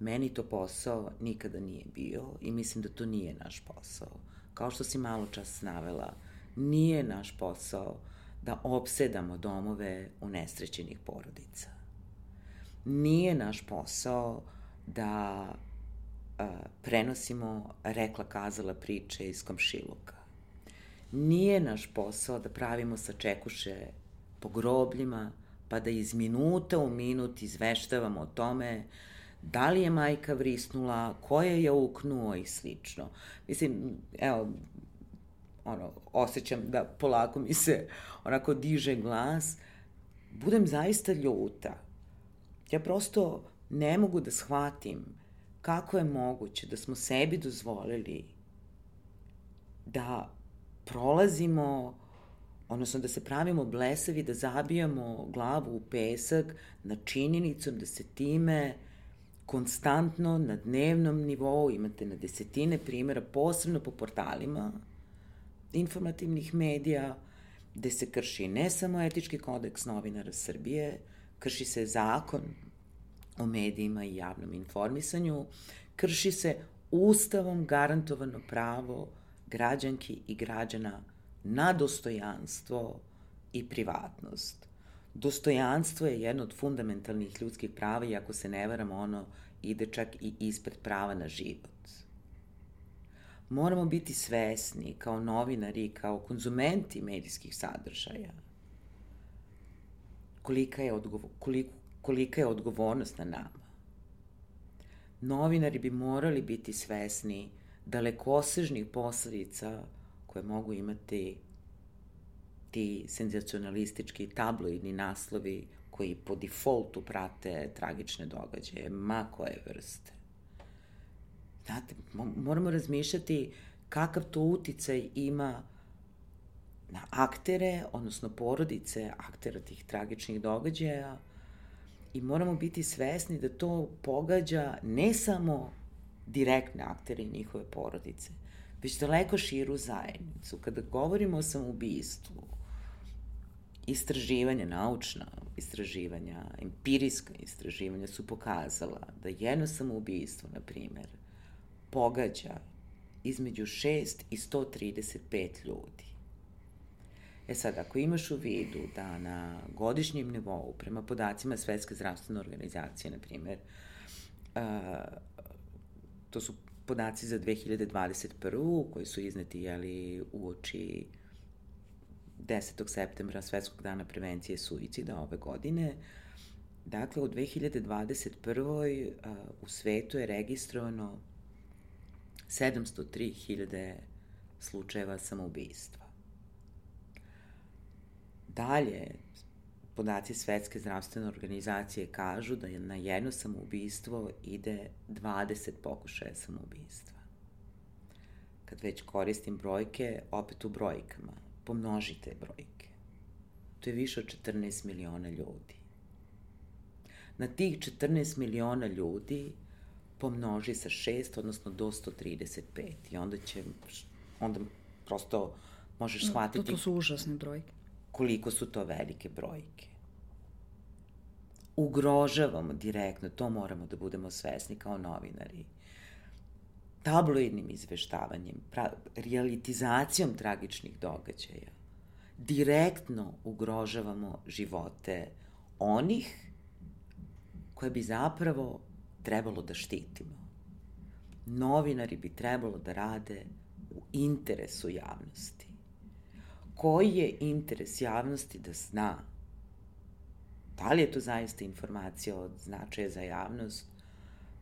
A: Meni to posao nikada nije bio i mislim da to nije naš posao. Kao što si malo čas navela, nije naš posao da obsedamo domove unesrećenih porodica. Nije naš posao da a, prenosimo rekla kazala priče iz komšiluka. Nije naš posao da pravimo sačekuše po grobljima, pa da iz minuta u minut izveštavamo o tome da li je majka vrisnula, ko je je uknuo i slično. Mislim, evo, ono, osjećam da polako mi se onako diže glas, budem zaista ljuta. Ja prosto ne mogu da shvatim kako je moguće da smo sebi dozvolili da prolazimo odnosno da se pravimo blesavi, da zabijamo glavu u pesak na činjenicom da se time konstantno na dnevnom nivou imate na desetine primjera, posebno po portalima informativnih medija, gde se krši ne samo etički kodeks novinara Srbije, krši se zakon o medijima i javnom informisanju, krši se ustavom garantovano pravo građanki i građana na dostojanstvo i privatnost. Dostojanstvo je jedno od fundamentalnih ljudskih prava i ako se ne varamo, ono ide čak i ispred prava na život. Moramo biti svesni kao novinari, kao konzumenti medijskih sadržaja, kolika je, odgovor, koliko, kolika je odgovornost na nama. Novinari bi morali biti svesni dalekosežnih posledica koje mogu imati ti senzacionalistički tabloidni naslovi koji po defaultu prate tragične događaje, ma koje vrste. Znate, moramo razmišljati kakav to uticaj ima na aktere, odnosno porodice aktera tih tragičnih događaja i moramo biti svesni da to pogađa ne samo direktne aktere i njihove porodice, već daleko širu zajednicu. Kada govorimo o samoubistvu, istraživanja, naučna istraživanja, empirijska istraživanja su pokazala da jedno samoubistvo, na primer, pogađa između 6 i 135 ljudi. E sad, ako imaš u vidu da na godišnjem nivou, prema podacima Svetske zdravstvene organizacije, na primer, uh, to su podaci za 2021. koji su izneti jeli, u oči 10. septembra Svetskog dana prevencije suicida ove godine. Dakle, u 2021. Uh, u svetu je registrovano 703.000 slučajeva samoubistva. Dalje, podaci Svetske zdravstvene organizacije kažu da je na jedno samoubistvo ide 20 pokušaja samoubistva. Kad već koristim brojke, opet u brojkama, pomnožite brojke. To je više od 14 miliona ljudi. Na tih 14 miliona ljudi pomnoži sa 6, odnosno do 135 i onda će, onda prosto možeš shvatiti...
B: To, to su užasne brojke
A: koliko su to velike brojke. ugrožavamo direktno, to moramo da budemo svesni kao novinari, tabloidnim izveštavanjem, pra, realitizacijom tragičnih događaja, direktno ugrožavamo živote onih koje bi zapravo trebalo da štitimo. Novinari bi trebalo da rade u interesu javnosti. Koji je interes javnosti da zna da li je to zaista informacija od značaja za javnost,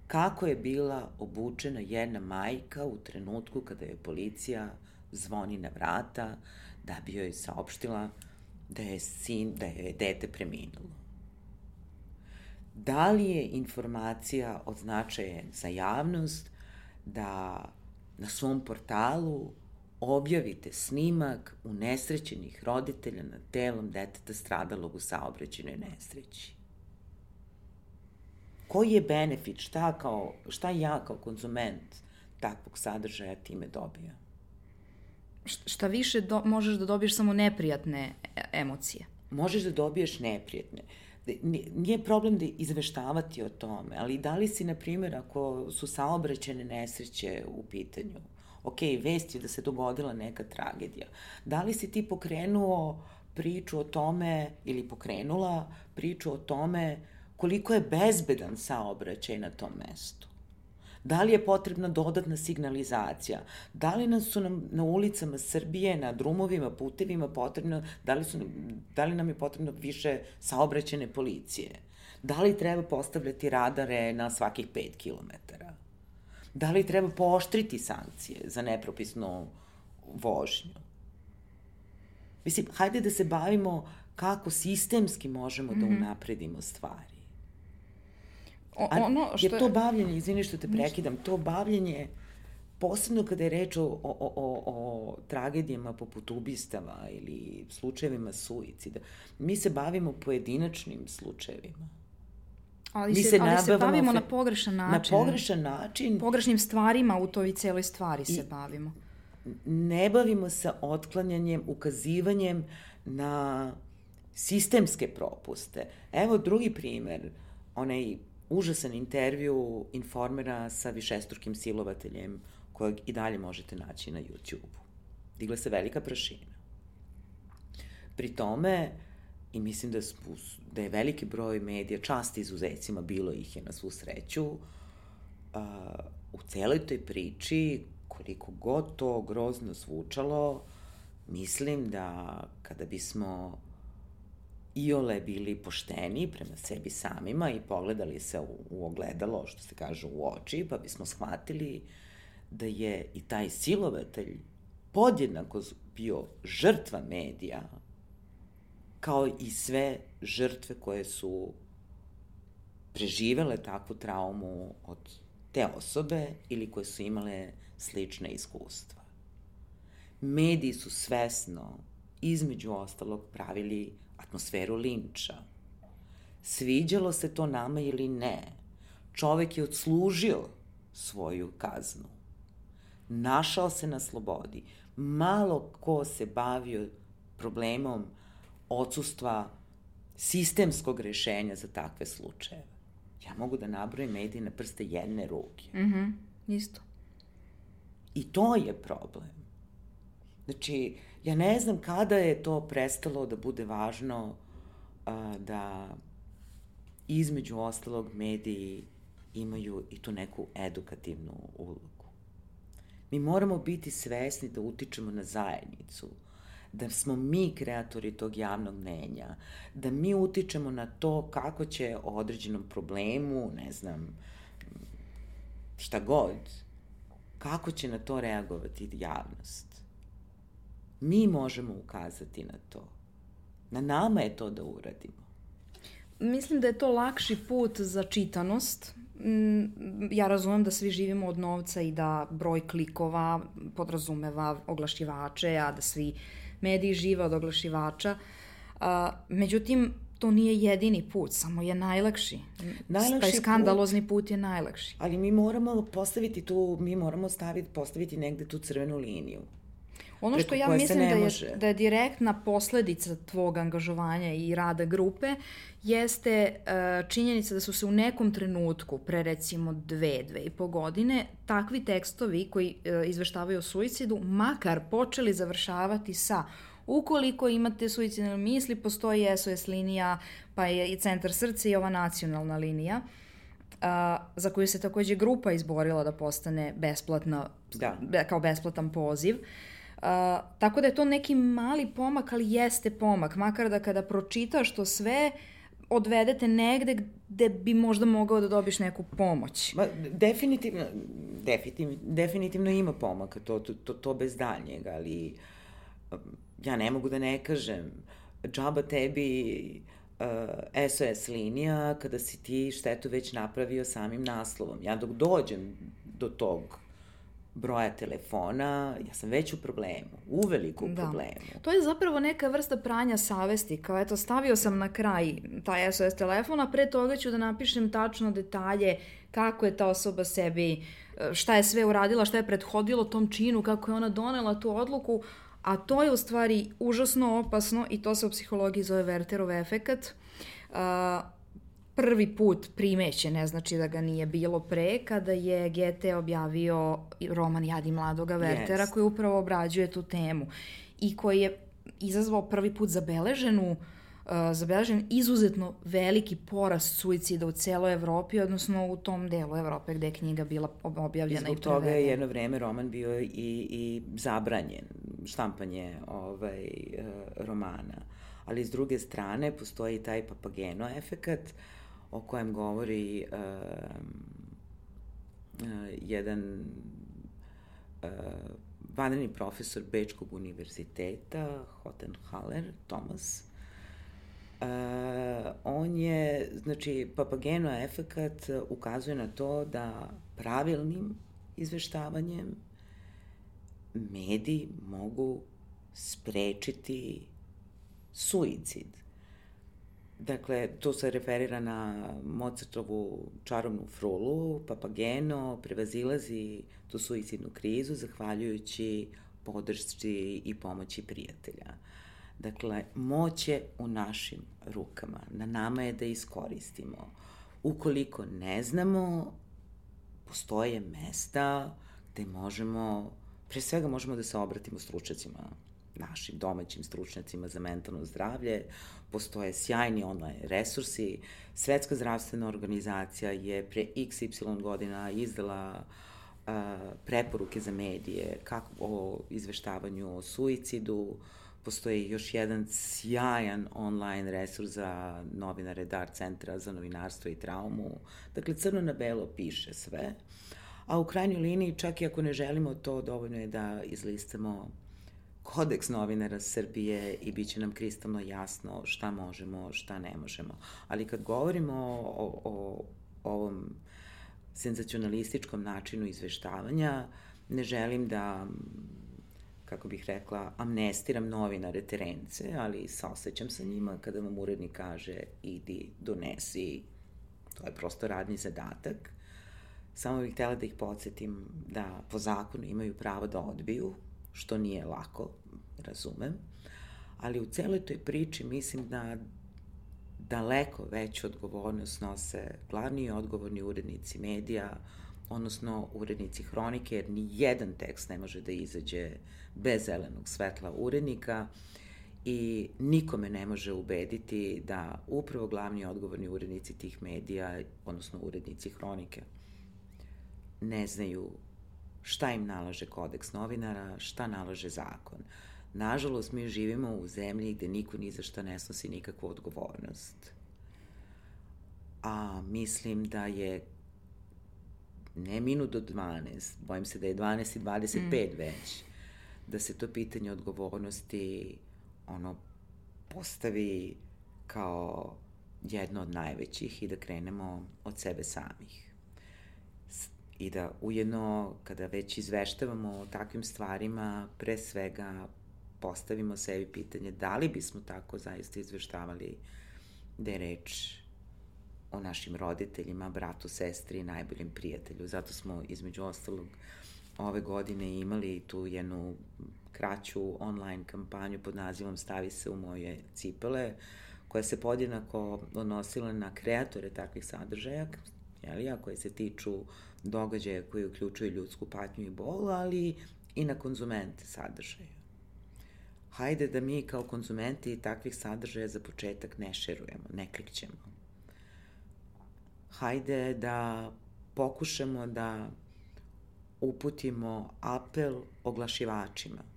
A: kako je bila obučena jedna majka u trenutku kada je policija zvoni na vrata da bi joj saopštila da je sin, da je dete preminulo. Da li je informacija od značaja za javnost da na svom portalu objavite snimak unesrećenih roditelja nad telom deteta stradalog u saobraćenoj nesreći. Koji je benefit, šta, kao, šta ja kao konzument takvog sadržaja time dobijam?
B: Šta više do, možeš da dobiješ samo neprijatne e, emocije.
A: Možeš da dobiješ neprijatne. Nije problem da izveštavati o tome, ali da li si, na primjer, ako su saobraćene nesreće u pitanju, ok, vest je da se dogodila neka tragedija. Da li si ti pokrenuo priču o tome ili pokrenula priču o tome koliko je bezbedan saobraćaj na tom mestu? Da li je potrebna dodatna signalizacija? Da li nam su nam na ulicama Srbije, na drumovima, putevima potrebno, da li, su, da li nam je potrebno više saobraćene policije? Da li treba postavljati radare na svakih 5 kilometara? Da li treba pooštriti sankcije za nepropisnu vožnju? Mislim, hajde da se bavimo kako sistemski možemo mm -hmm. da mhm. unapredimo stvari. O, ono što... Jer to bavljenje, izvini što te prekidam, to bavljenje, posebno kada je reč o, o, o, o, o tragedijama poput ubistava ili slučajevima suicida, mi se bavimo pojedinačnim slučajevima
B: Ali, mi se, se, ali se bavimo fe... na pogrešan način.
A: Na pogrešan način.
B: Pogrešnim stvarima u toj celoj stvari I se bavimo.
A: Ne bavimo se otklanjanjem, ukazivanjem na sistemske propuste. Evo drugi primer, onaj užasan intervju informera sa višestrukim silovateljem kojeg i dalje možete naći na YouTube-u. Digla se velika prašina. Pri tome, i mislim da, da je veliki broj medija, čast izuzecima, bilo ih je na svu sreću, uh, u celoj toj priči, koliko god to grozno zvučalo, mislim da kada bismo iole bili pošteni prema sebi samima i pogledali se u, u ogledalo, što se kaže, u oči, pa bismo shvatili da je i taj silovatelj podjednako bio žrtva medija, kao i sve žrtve koje su preživele takvu traumu od te osobe ili koje su imale slične iskustva. Mediji su svesno, između ostalog, pravili atmosferu linča. Sviđalo se to nama ili ne, čovek je odslužio svoju kaznu. Našao se na slobodi. Malo ko se bavio problemom odsustva sistemskog rešenja za takve slučajeve. Ja mogu da nabrojim medije na prste jedne ruke.
B: Mhm, mm isto.
A: I to je problem. Znači, ja ne znam kada je to prestalo da bude važno a, da između ostalog mediji imaju i tu neku edukativnu ulogu. Mi moramo biti svesni da utičemo na zajednicu, da smo mi kreatori tog javnog mnenja, da mi utičemo na to kako će o određenom problemu, ne znam, šta god, kako će na to reagovati javnost. Mi možemo ukazati na to. Na nama je to da uradimo.
B: Mislim da je to lakši put za čitanost. Mm, ja razumem da svi živimo od novca i da broj klikova podrazumeva oglašivače, a da svi uh, mediji žive od oglašivača. A, međutim, to nije jedini put, samo je najlakši. najlakši Taj skandalozni put, put je najlakši.
A: Ali mi moramo postaviti tu, mi moramo staviti, postaviti negde tu crvenu liniju.
B: Ono što ja mislim da je, da je direktna posledica tvog angažovanja i rada grupe jeste uh, činjenica da su se u nekom trenutku, pre recimo dve, dve i po godine, takvi tekstovi koji uh, izveštavaju o suicidu makar počeli završavati sa Ukoliko imate suicidne misli, postoji SOS linija, pa je i centar srca i ova nacionalna linija, a, za koju se takođe grupa izborila da postane besplatna, da. Kao besplatan poziv. A, tako da je to neki mali pomak, ali jeste pomak. Makar da kada pročitaš to sve, odvedete negde gde bi možda mogao da dobiš neku pomoć.
A: Ma, definitivno, definitivno, definitivno ima pomaka, to, to, to, to bez daljnjega, ali ja ne mogu da ne kažem, džaba tebi uh, SOS linija kada si ti štetu već napravio samim naslovom. Ja dok dođem do tog broja telefona, ja sam već u problemu, u velikom da. problemu.
B: To je zapravo neka vrsta pranja savesti, kao eto stavio sam na kraj taj SOS telefon, a pre toga ću da napišem tačno detalje kako je ta osoba sebi, e, šta je sve uradila, šta je prethodilo tom činu, kako je ona donela tu odluku, a to je u stvari užasno opasno i to se u psihologiji zove Werterov efekat. Uh, prvi put primeće, ne znači da ga nije bilo pre, kada je Goethe objavio roman Jadi mladoga Wertera yes. koji upravo obrađuje tu temu i koji je izazvao prvi put zabeleženu uh, zabeležen izuzetno veliki porast suicida u celoj Evropi, odnosno u tom delu Evrope gde je knjiga bila objavljena i,
A: i toga je jedno vreme roman bio i, i zabranjen, štampanje ovaj, e, romana. Ali s druge strane postoji taj papageno efekat o kojem govori uh, jedan uh, vanredni profesor Bečkog univerziteta, Hottenhaller, Thomas, Uh, on je, znači, papageno efekat ukazuje na to da pravilnim izveštavanjem mediji mogu sprečiti suicid. Dakle, to se referira na Mozartovu čarovnu frulu, Papageno prevazilazi tu suicidnu krizu zahvaljujući podršci i pomoći prijatelja. Dakle, moć je u našim rukama. Na nama je da iskoristimo. Ukoliko ne znamo, postoje mesta gde možemo, pre svega možemo da se obratimo stručacima, našim domaćim stručnjacima za mentalno zdravlje. Postoje sjajni online resursi. Svetska zdravstvena organizacija je pre XY godina izdala uh, preporuke za medije kako o izveštavanju o suicidu, postoji još jedan sjajan online resurs za novinare DAR centra za novinarstvo i traumu. Dakle, crno na belo piše sve. A u krajnjoj liniji, čak i ako ne želimo to, dovoljno je da izlistamo kodeks novinara Srbije i bit će nam kristalno jasno šta možemo, šta ne možemo. Ali kad govorimo o, o, o ovom senzacionalističkom načinu izveštavanja, ne želim da kako bih rekla, amnestiram novinare terence, ali saosećam sa njima kada vam urednik kaže idi, donesi, to je prosto radni zadatak. Samo bih htela da ih podsjetim da po zakonu imaju pravo da odbiju, što nije lako, razumem, ali u celoj toj priči mislim da daleko veću odgovornost nose glavni i odgovorni urednici medija, odnosno urednici hronike, jer ni jedan tekst ne može da izađe bez zelenog svetla urednika i nikome ne može ubediti da upravo glavni odgovorni urednici tih medija, odnosno urednici hronike, ne znaju šta im nalaže kodeks novinara, šta nalaže zakon. Nažalost, mi živimo u zemlji gde niko ni za šta ne snosi nikakvu odgovornost. A mislim da je ne minut do 12, bojim se da je 12 i 25 mm. već, da se to pitanje odgovornosti ono postavi kao jedno od najvećih i da krenemo od sebe samih. I da ujedno, kada već izveštavamo o takvim stvarima, pre svega postavimo sebi pitanje da li bismo tako zaista izveštavali da je reč o našim roditeljima, bratu, sestri i najboljem prijatelju. Zato smo, između ostalog, ove godine imali tu jednu kraću online kampanju pod nazivom Stavi se u moje cipele, koja se podjednako odnosila na kreatore takvih sadržaja, jeli, a koje se tiču događaja koji uključuju ljudsku patnju i bol, ali i na konzumente sadržaja. Hajde da mi kao konzumenti takvih sadržaja za početak ne šerujemo, ne klikćemo. Hajde da pokušamo da uputimo apel oglašivačima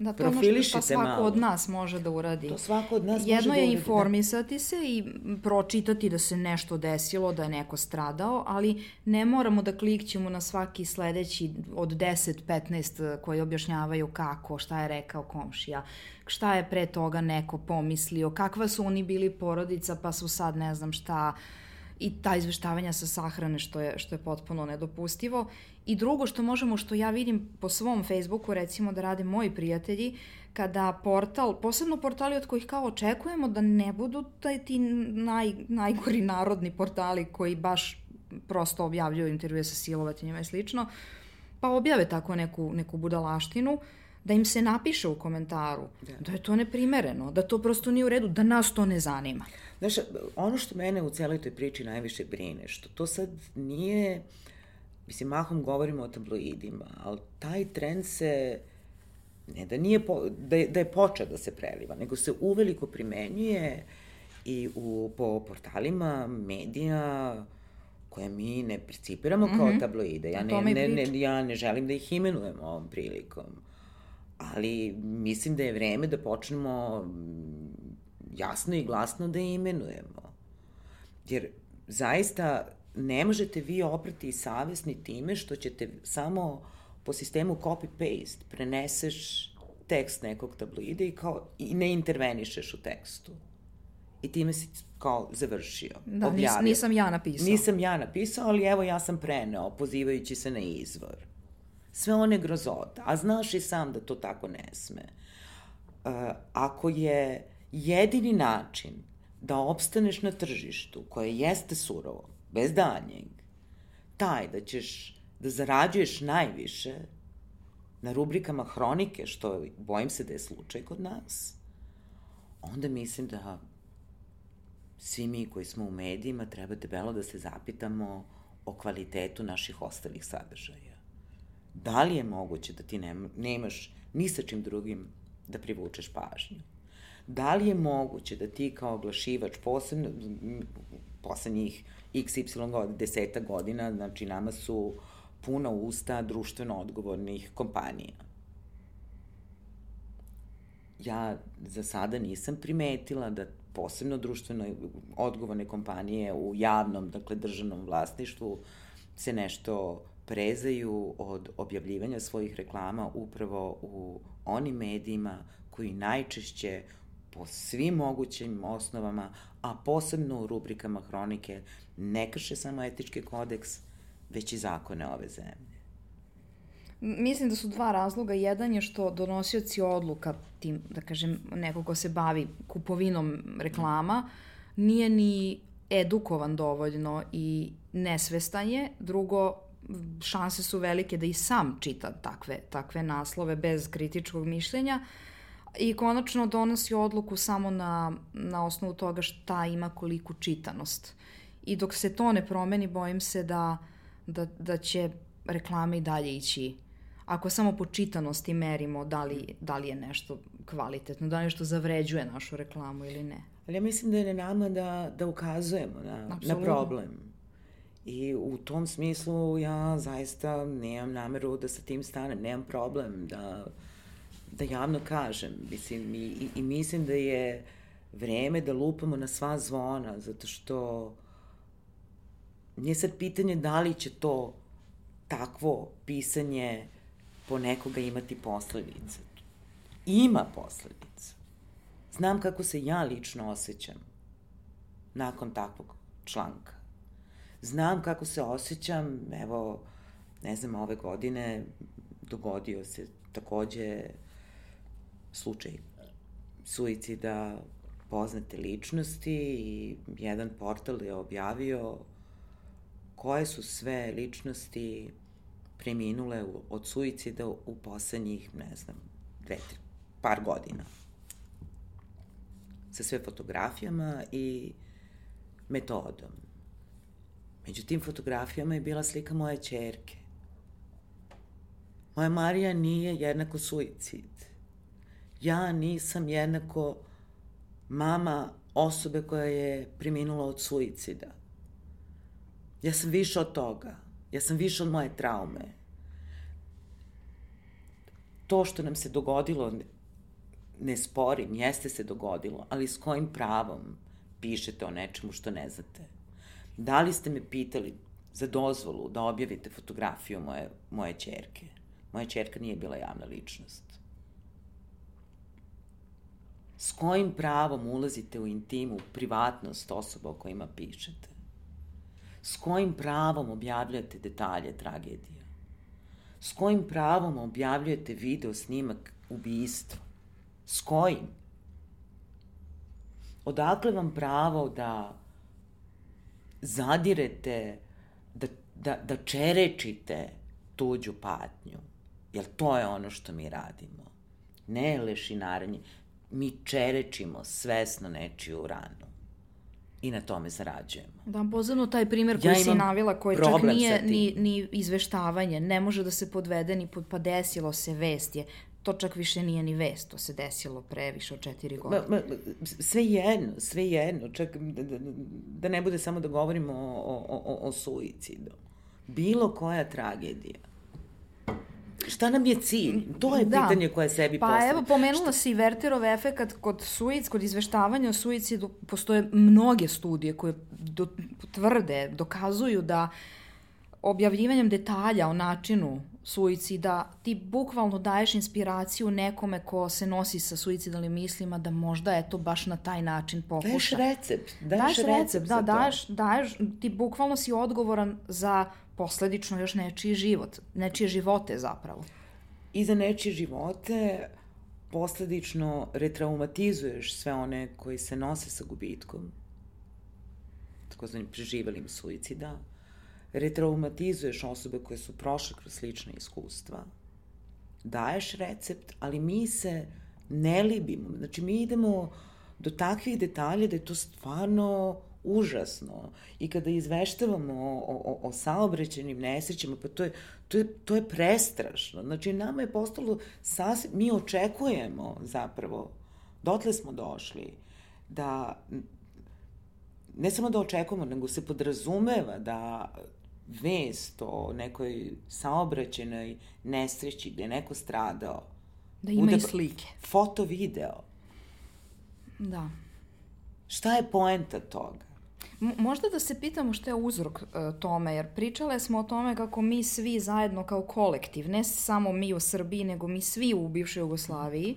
B: Da, to je ono što svako malo. od nas može da uradi.
A: To svako od nas
B: Jedno
A: može da
B: je informisati se i pročitati da se nešto desilo, da je neko stradao, ali ne moramo da klikćemo na svaki sledeći od 10-15 koji objašnjavaju kako, šta je rekao komšija, šta je pre toga neko pomislio, kakva su oni bili porodica pa su sad ne znam šta i ta izveštavanja sa sahrane što je, što je potpuno nedopustivo. I drugo što možemo, što ja vidim po svom Facebooku, recimo da rade moji prijatelji, kada portal, posebno portali od kojih kao očekujemo da ne budu taj ti naj, najgori narodni portali koji baš prosto objavljuju intervjue sa silovatinjima i slično, pa objave tako neku, neku budalaštinu, da im se napiše u komentaru da. da je to neprimereno, da to prosto nije u redu, da nas to ne zanima.
A: Znaš, ono što mene u celoj toj priči najviše brine, što to sad nije, mislim, mahom govorimo o tabloidima, ali taj trend se, ne da, nije po, da, je, da je počeo da se preliva, nego se uveliko primenjuje i u, po portalima medija koje mi ne principiramo mm -hmm. kao mhm. tabloide. Ja ne, ne, ne, ja ne želim da ih imenujem ovom prilikom. Ali mislim da je vreme da počnemo jasno i glasno da imenujemo. Jer zaista ne možete vi oprati savjesni time što ćete samo po sistemu copy-paste preneseš tekst nekog tabloida i, kao, i ne intervenišeš u tekstu. I time si kao završio,
B: da, objavio. nisam ja napisao.
A: Nisam ja napisao, ali evo ja sam preneo, pozivajući se na izvor. Sve one grozote. A znaš i sam da to tako ne sme. Uh, ako je jedini način da opstaneš na tržištu koje jeste surovo, bez danjeg, taj da ćeš da zarađuješ najviše na rubrikama hronike, što bojim se da je slučaj kod nas, onda mislim da svi mi koji smo u medijima treba debelo da se zapitamo o kvalitetu naših ostalih sadržaja. Da li je moguće da ti nemaš ni sa čim drugim da privučeš pažnju? da li je moguće da ti kao oglašivač, posebno poslednjih XY godina, deseta godina, znači nama su puna usta društveno odgovornih kompanija. Ja za sada nisam primetila da posebno društveno odgovorne kompanije u javnom, dakle državnom vlasništvu se nešto prezaju od objavljivanja svojih reklama upravo u onim medijima koji najčešće po svim mogućim osnovama, a posebno u rubrikama hronike, ne krše samo etički kodeks, već i zakone ove zemlje.
B: Mislim da su dva razloga. Jedan je što donosioci odluka, tim, da kažem, neko ko se bavi kupovinom reklama, nije ni edukovan dovoljno i nesvestan je. Drugo, šanse su velike da i sam čita takve, takve naslove bez kritičkog mišljenja. Uh, i konačno donosi odluku samo na, na osnovu toga šta ima koliku čitanost. I dok se to ne promeni, bojim se da, da, da će reklame i dalje ići ako samo po čitanosti merimo da li, da li je nešto kvalitetno, da li nešto zavređuje našu reklamu ili ne.
A: Ali ja mislim da je na nama da, da ukazujemo na, na problem. I u tom smislu ja zaista nemam nameru da sa tim stanem, nemam problem da da javno kažem. Mislim, i, i, mislim da je vreme da lupamo na sva zvona, zato što nije sad pitanje da li će to takvo pisanje po nekoga imati posledice. Ima posledice. Znam kako se ja lično osjećam nakon takvog članka. Znam kako se osjećam, evo, ne znam, ove godine dogodio se takođe slučaj suicida poznate ličnosti i jedan portal je objavio koje su sve ličnosti preminule od suicida u poslednjih, ne znam, dve, tri, par godina. Sa sve fotografijama i metodom. Među tim fotografijama je bila slika moje čerke. Moja Marija nije jednako suicid. Ja nisam jednako mama osobe koja je preminula od suicida. Ja sam više od toga. Ja sam više od moje traume. To što nam se dogodilo, ne sporim, jeste se dogodilo, ali s kojim pravom pišete o nečemu što ne znate? Da li ste me pitali za dozvolu da objavite fotografiju moje, moje čerke? Moja čerka nije bila javna ličnost. S kojim pravom ulazite u intimu, u privatnost osoba o kojima pišete? S kojim pravom objavljate detalje tragedija? S kojim pravom objavljujete video snimak ubijstva? S kojim? Odakle vam pravo da zadirete, da, da, da čerečite tuđu patnju? Jer to je ono što mi radimo. Ne lešinaranje. Mi čerečimo svesno nečiju ranu i na tome zarađujemo.
B: Da, posebno taj primer koji ja si navila, koji čak nije ni, ni izveštavanje, ne može da se podvede ni pod, pa desilo se vest je. To čak više nije ni vest, to se desilo pre više od četiri godine. Ma, ma,
A: sve jedno, sve jedno, čak da, da, da ne bude samo da govorimo o, o, o, o suicidu. Bilo koja tragedija Šta nam je cilj? To je da. pitanje koje sebi
B: pa,
A: postavlja.
B: Pa evo, pomenula Šta? si Verterov efekat kod suic, kod izveštavanja o suicidu. Postoje mnoge studije koje do, tvrde, dokazuju da objavljivanjem detalja o načinu suicida ti bukvalno daješ inspiraciju nekome ko se nosi sa suicidalnim mislima da možda eto baš na taj način pokuša.
A: Daješ recept.
B: Daješ, daješ recept, recept da, daješ, daješ, ti bukvalno si odgovoran za posledično još nečiji život, nečije živote zapravo.
A: I za nečije živote posledično retraumatizuješ sve one koji se nose sa gubitkom, takozvanim preživalim suicida, retraumatizuješ osobe koje su prošle kroz slične iskustva, daješ recept, ali mi se ne libimo. Znači, mi idemo do takvih detalja da je to stvarno užasno. I kada izveštavamo o, o, o saobraćenim nesrećama, pa to je, to, je, to je prestrašno. Znači, nama je postalo sasvim, mi očekujemo zapravo, dotle smo došli, da ne samo da očekujemo, nego se podrazumeva da vest o nekoj saobraćenoj nesreći gde je neko stradao.
B: Da ima i slike.
A: Foto, video.
B: Da.
A: Šta je poenta toga?
B: Možda da se pitamo što je uzrok uh, tome, jer pričale smo o tome kako mi svi zajedno kao kolektiv, ne samo mi u Srbiji, nego mi svi u bivšoj Jugoslaviji,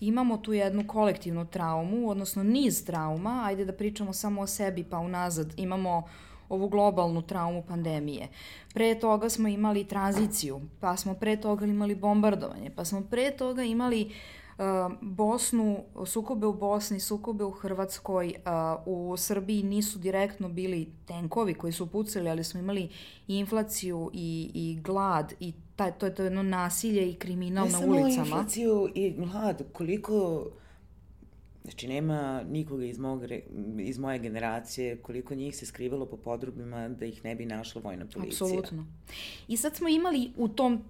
B: imamo tu jednu kolektivnu traumu, odnosno niz trauma, ajde da pričamo samo o sebi pa unazad, imamo ovu globalnu traumu pandemije. Pre toga smo imali tranziciju, pa smo pre toga imali bombardovanje, pa smo pre toga imali Bosnu, sukobe u Bosni, sukobe u Hrvatskoj, u Srbiji nisu direktno bili tenkovi koji su pucali, ali smo imali i inflaciju i, i glad i taj, to je to jedno nasilje i kriminal ne na ulicama. Ne samo
A: inflaciju i glad, koliko Znači, nema nikoga iz, mog, iz moje generacije koliko njih se skrivalo po podrubima da ih ne bi našla vojna policija.
B: Apsolutno. I sad smo imali u tom,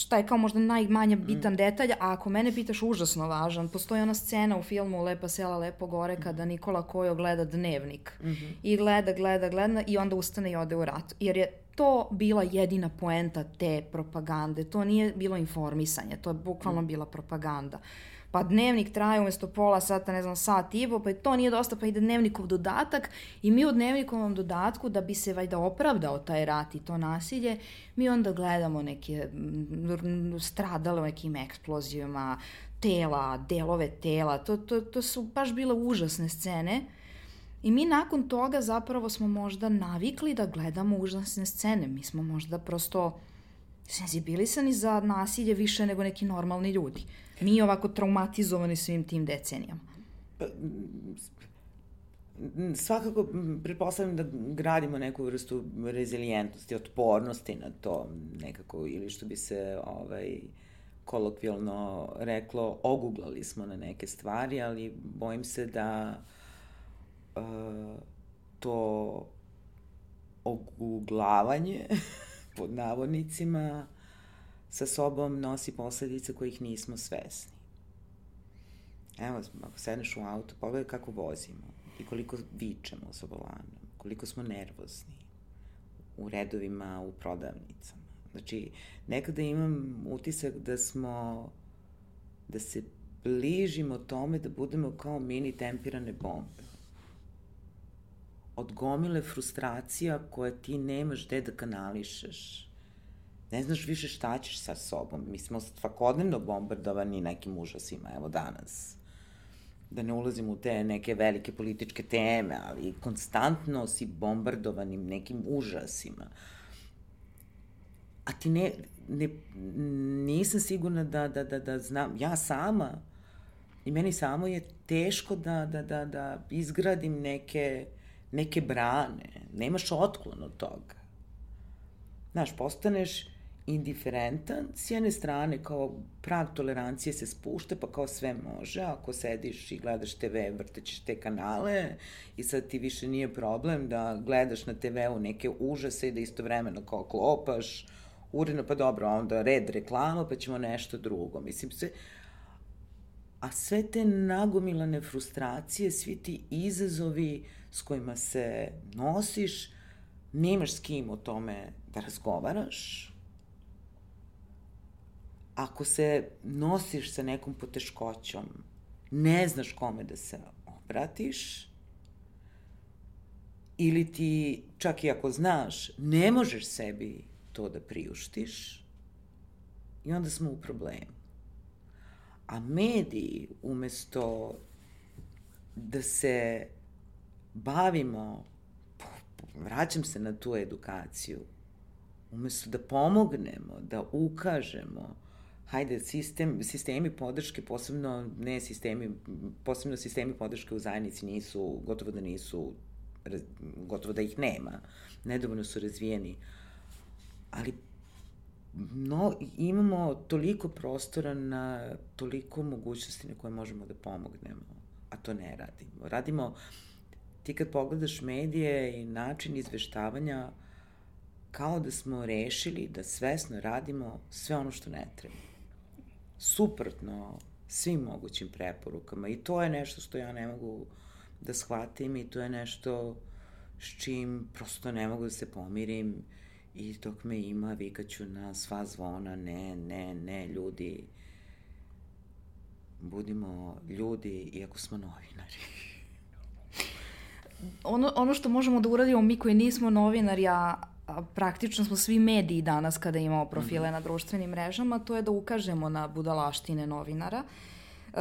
B: šta je kao možda najmanje mm. bitan mm. detalj, a ako mene pitaš užasno važan, postoji ona scena u filmu Lepa sela, lepo gore, mm. kada Nikola Kojo gleda dnevnik. Mm -hmm. I gleda, gleda, gleda i onda ustane i ode u rat. Jer je to bila jedina poenta te propagande. To nije bilo informisanje, to je bukvalno mm. bila propaganda. Uh, pa dnevnik traje umesto pola sata, ne znam, sat i pa to nije dosta, pa ide dnevnikov dodatak i mi u dnevnikovom dodatku, da bi se vajda opravdao taj rat i to nasilje, mi onda gledamo neke stradale u nekim eksplozijama, tela, delove tela, to, to, to su baš bile užasne scene. I mi nakon toga zapravo smo možda navikli da gledamo užasne scene. Mi smo možda prosto senzibilisani za nasilje više nego neki normalni ljudi. Mi ovako traumatizovani svim tim decenijama. Pa,
A: svakako pretpostavljam da gradimo neku vrstu rezilijentnosti, otpornosti na to nekako, ili što bi se ovaj, kolokvijalno reklo, oguglali smo na neke stvari, ali bojim se da uh, to oguglavanje, pod navodnicima, sa sobom nosi posledice kojih nismo svesni. Evo, ako sedneš u auto, pogledaj kako vozimo i koliko vičemo sa volanom, koliko smo nervozni u redovima, u prodavnicama. Znači, nekada imam utisak da smo, da se bližimo tome da budemo kao mini tempirane bombe. Od gomile frustracija koje ti nemaš gde da kanališeš. Ne znaš više šta ćeš sa sobom. Mi smo svakodnevno bombardovani nekim užasima, evo danas da ne ulazim u te neke velike političke teme, ali konstantno si bombardovanim nekim užasima. A ti ne, ne nisam sigurna da, da, da, da znam, ja sama, i meni samo je teško da, da, da, da izgradim neke, neke brane. Nemaš otklon od toga. Znaš, postaneš indiferentan, s jedne strane kao prag tolerancije se spušta, pa kao sve može, ako sediš i gledaš TV, vrtećeš te kanale i sad ti više nije problem da gledaš na TV-u neke užase i da istovremeno kao klopaš, uredno, pa dobro, onda red reklama, pa ćemo nešto drugo. Mislim, sve, a sve te nagomilane frustracije, svi ti izazovi s kojima se nosiš, nemaš s kim o tome da razgovaraš, ako se nosiš sa nekom poteškoćom, ne znaš kome da se obratiš, ili ti, čak i ako znaš, ne možeš sebi to da priuštiš, i onda smo u problemu. A mediji, umesto da se bavimo, vraćam se na tu edukaciju, umesto da pomognemo, da ukažemo, hajde, sistem, sistemi podrške, posebno ne sistemi, posebno sistemi podrške u zajednici nisu, gotovo da nisu, gotovo da ih nema, nedovoljno su razvijeni, ali no, imamo toliko prostora na toliko mogućnosti na koje možemo da pomognemo, a to ne radimo. Radimo, ti kad pogledaš medije i način izveštavanja, kao da smo rešili da svesno radimo sve ono što ne treba suprotno svim mogućim preporukama. I to je nešto što ja ne mogu da shvatim i to je nešto s čim prosto ne mogu da se pomirim. I dok me ima vikaću na sva zvona ne, ne, ne, ljudi. Budimo ljudi iako smo novinari.
B: Ono, ono što možemo da uradimo mi koji nismo novinari, a praktično smo svi mediji danas kada imamo profile mm -hmm. na društvenim mrežama, to je da ukažemo na budalaštine novinara. Uh,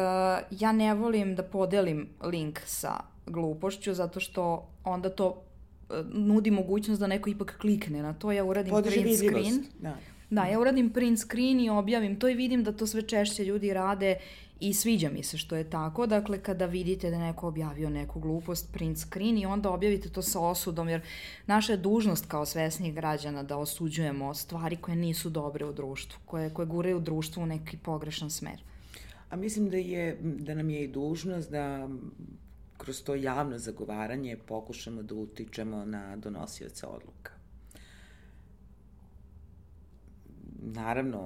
B: ja ne volim da podelim link sa glupošću zato što onda to uh, nudi mogućnost da neko ipak klikne na to. Ja uradim Podrži print screen. Da. Da, ja uradim print screen i objavim to i vidim da to sve češće ljudi rade I sviđa mi se što je tako, dakle kada vidite da neko objavio neku glupost, print screen i onda objavite to sa osudom, jer naša je dužnost kao svesnih građana da osuđujemo stvari koje nisu dobre u društvu, koje, koje guraju društvo u neki pogrešan smer.
A: A mislim da, je, da nam je i dužnost da kroz to javno zagovaranje pokušamo da utičemo na donosioce odluka. Naravno,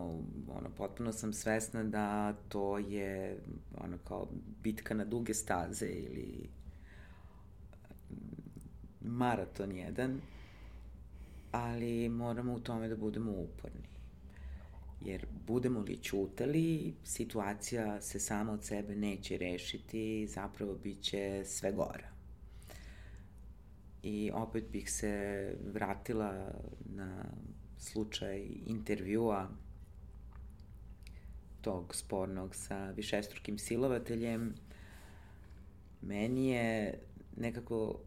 A: ono, potpuno sam svesna da to je ono kao bitka na duge staze ili maraton jedan, ali moramo u tome da budemo uporni. Jer budemo li čutali, situacija se sama od sebe neće rešiti, zapravo bit će sve gora. I opet bih se vratila na slučaj intervjua tog spornog sa višestrukim silovateljem, meni je nekako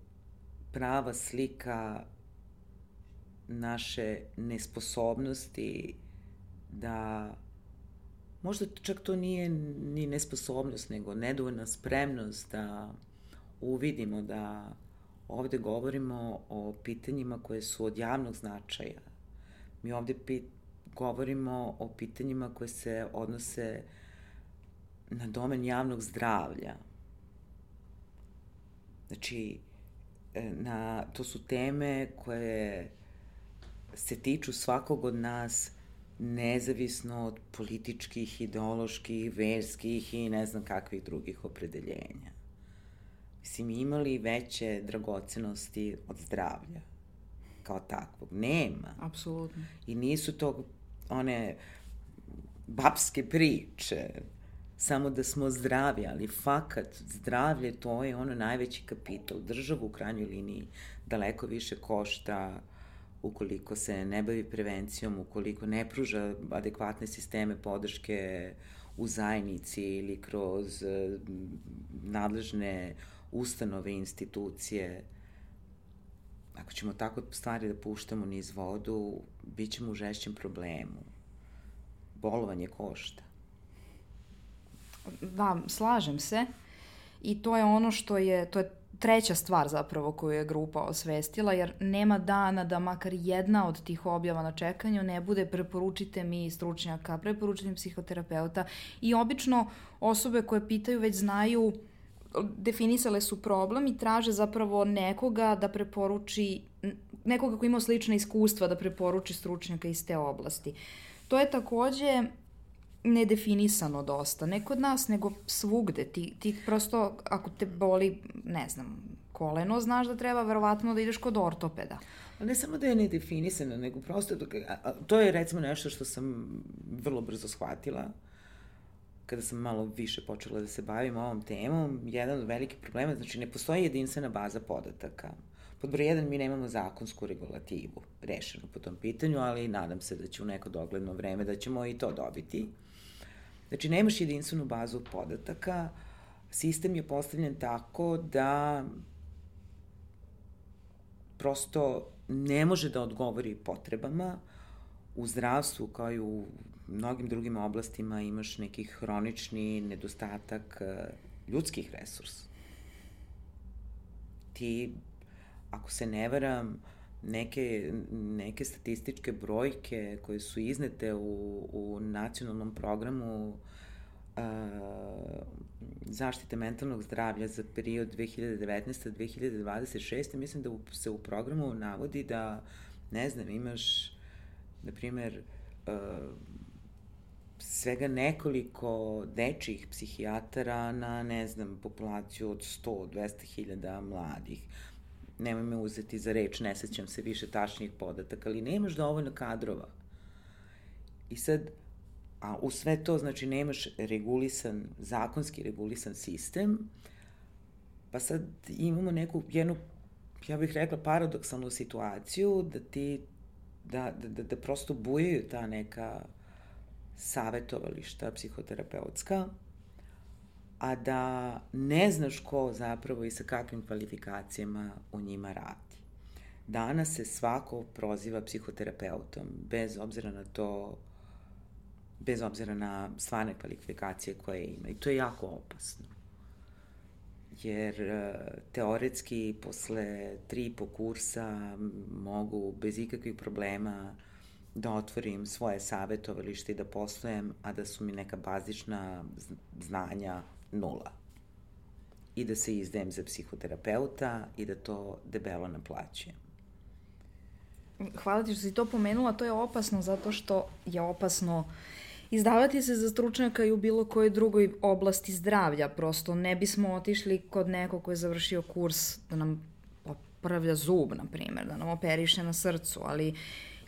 A: prava slika naše nesposobnosti da možda čak to nije ni nesposobnost, nego nedovoljna spremnost da uvidimo da ovde govorimo o pitanjima koje su od javnog značaja. Mi ovde pit, govorimo o pitanjima koje se odnose na domen javnog zdravlja. Znači, e, na, to su teme koje se tiču svakog od nas nezavisno od političkih, ideoloških, verskih i ne znam kakvih drugih opredeljenja. Mislim, imali veće dragocenosti od zdravlja kao takvog? Nema.
B: Apsolutno.
A: I nisu to one babske priče, samo da smo zdravi, ali fakat zdravlje to je ono najveći kapital. Državu u krajnjoj liniji daleko više košta ukoliko se ne bavi prevencijom, ukoliko ne pruža adekvatne sisteme podrške u zajednici ili kroz eh, nadležne ustanove institucije. Ako ćemo tako stvari da puštamo niz vodu, bit ćemo u žešćem problemu. Bolovanje košta.
B: Da, slažem se. I to je ono što je, to je treća stvar zapravo koju je grupa osvestila, jer nema dana da makar jedna od tih objava na čekanju ne bude preporučite mi stručnjaka, preporučite mi psihoterapeuta i obično osobe koje pitaju već znaju definisale su problem i traže zapravo nekoga da preporuči, nekoga ko ima slična iskustva da preporuči stručnjaka iz te oblasti. To je takođe nedefinisano dosta. Ne kod nas, nego svugde. Ti, ti prosto, ako te boli, ne znam, koleno, znaš da treba verovatno da ideš kod ortopeda.
A: Ne samo da je nedefinisano, nego prosto, to je recimo nešto što sam vrlo brzo shvatila kada sam malo više počela da se bavim ovom temom, jedan od velikih problema, znači ne postoji jedinstvena baza podataka. Pod broj jedan mi nemamo zakonsku regulativu rešenu po tom pitanju, ali nadam se da će u neko dogledno vreme da ćemo i to dobiti. Znači, nemaš jedinstvenu bazu podataka, sistem je postavljen tako da prosto ne može da odgovori potrebama u zdravstvu kao i u mnogim drugim oblastima imaš neki hronični nedostatak e, ljudskih resursa. Ti, ako se ne varam, neke, neke statističke brojke koje su iznete u, u nacionalnom programu a, zaštite mentalnog zdravlja za period 2019-2026, mislim da se u programu navodi da, ne znam, imaš, na primer, svega nekoliko dečijih psihijatara na, ne znam, populaciju od 100-200 hiljada mladih nemoj me uzeti za reč, ne sećam se više tačnijih podataka, ali nemaš dovoljno kadrova. I sad, a u sve to, znači, nemaš regulisan, zakonski regulisan sistem, pa sad imamo neku, jednu, ja bih rekla, paradoksalnu situaciju da ti, da, da, da, da prosto bujaju ta neka savetovališta psihoterapeutska, a da ne znaš ko zapravo i sa kakvim kvalifikacijama u njima radi. Danas se svako proziva psihoterapeutom, bez obzira na to, bez obzira na stvarne kvalifikacije koje ima. I to je jako opasno. Jer e, teoretski posle tri i po kursa mogu bez ikakvih problema da otvorim svoje savjetovalište i da poslujem, a da su mi neka bazična znanja nula. I da se izdajem za psihoterapeuta i da to debelo naplaćujem.
B: Hvala ti što si to pomenula, to je opasno zato što je opasno izdavati se za stručnjaka i u bilo kojoj drugoj oblasti zdravlja. Prosto ne bismo otišli kod nekog ko je završio kurs da nam popravlja zub, na primjer, da nam operiše na srcu, ali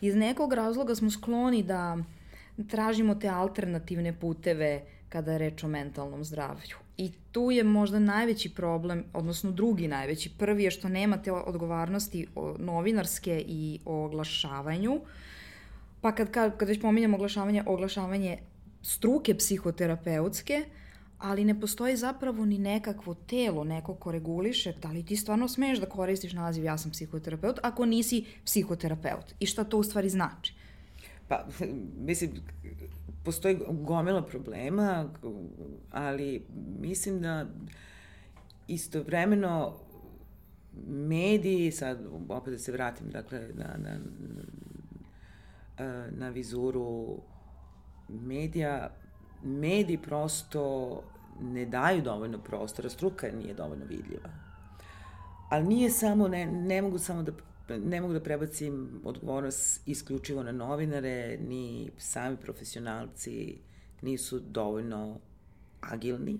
B: iz nekog razloga smo skloni da tražimo te alternativne puteve kada je reč o mentalnom zdravlju. I tu je možda najveći problem, odnosno drugi najveći. Prvi je što nemate odgovarnosti novinarske i o oglašavanju. Pa kad, kad, kad već pominjamo oglašavanje, oglašavanje struke psihoterapeutske, ali ne postoji zapravo ni nekakvo telo, neko ko reguliše da li ti stvarno smeš da koristiš naziv ja sam psihoterapeut ako nisi psihoterapeut i šta to u stvari znači.
A: Pa, mislim, postoji gomila problema, ali mislim da istovremeno mediji, sad opet da se vratim dakle, na, na, na vizuru medija, mediji prosto ne daju dovoljno prostora, struka nije dovoljno vidljiva. Ali nije samo, ne, ne mogu samo da ne mogu da prebacim odgovornost isključivo na novinare, ni sami profesionalci nisu dovoljno agilni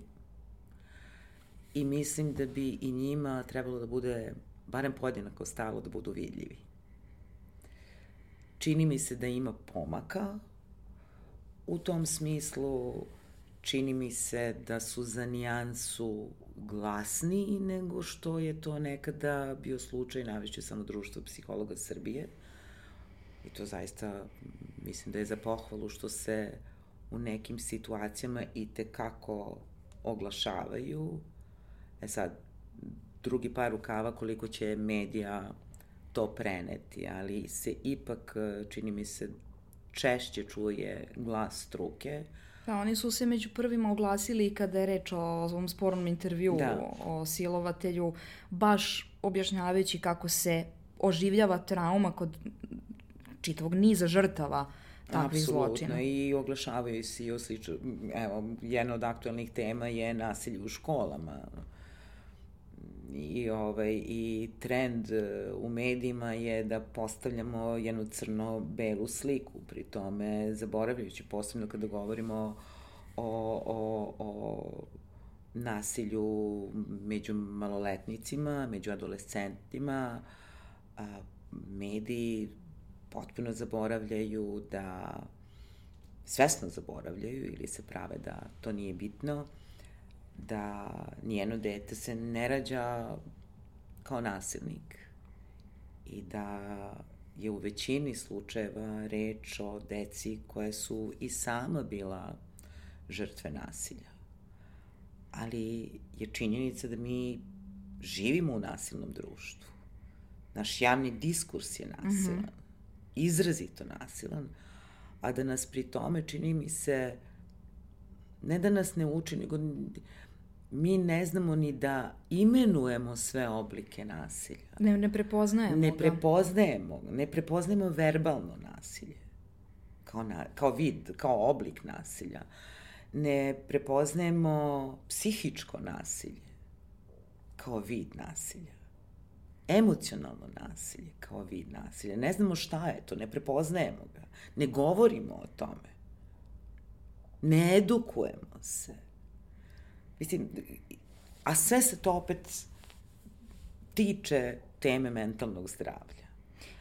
A: i mislim da bi i njima trebalo da bude barem podjednako stalo da budu vidljivi. Čini mi se da ima pomaka u tom smislu, čini mi se da su za nijansu glasniji nego što je to nekada bio slučaj, navišće samo društvo psihologa Srbije. I to zaista mislim da je za pohvalu što se u nekim situacijama i te kako oglašavaju. E sad, drugi par rukava koliko će medija to preneti, ali se ipak, čini mi se, češće čuje glas struke.
B: Da, oni su se među prvima oglasili kada je reč o ovom spornom intervju da. o, silovatelju, baš objašnjavajući kako se oživljava trauma kod čitavog niza žrtava takvih zločina.
A: i oglašavaju se i oslično, evo, jedna od aktualnih tema je nasilje u školama i, ovaj, i trend e, u medijima je da postavljamo jednu crno-belu sliku, pri tome zaboravljajući posebno kada govorimo o, o, o nasilju među maloletnicima, među adolescentima, a, mediji potpuno zaboravljaju da svesno zaboravljaju ili se prave da to nije bitno, da nijeno dete se ne rađa kao nasilnik i da je u većini slučajeva reč o deci koje su i sama bila žrtve nasilja. Ali je činjenica da mi živimo u nasilnom društvu. Naš javni diskurs je nasilan. Mm -hmm. Izrazito nasilan. A da nas pri tome čini mi se ne da nas ne uči, nego mi ne znamo ni da imenujemo sve oblike nasilja.
B: Ne, ne prepoznajemo
A: Ne ga. prepoznajemo, ne prepoznajemo verbalno nasilje kao, na, kao vid, kao oblik nasilja. Ne prepoznajemo psihičko nasilje kao vid nasilja. Emocionalno nasilje kao vid nasilja. Ne znamo šta je to, ne prepoznajemo ga. Ne govorimo o tome. Ne edukujemo se Mislim, a sve se to opet tiče teme mentalnog zdravlja.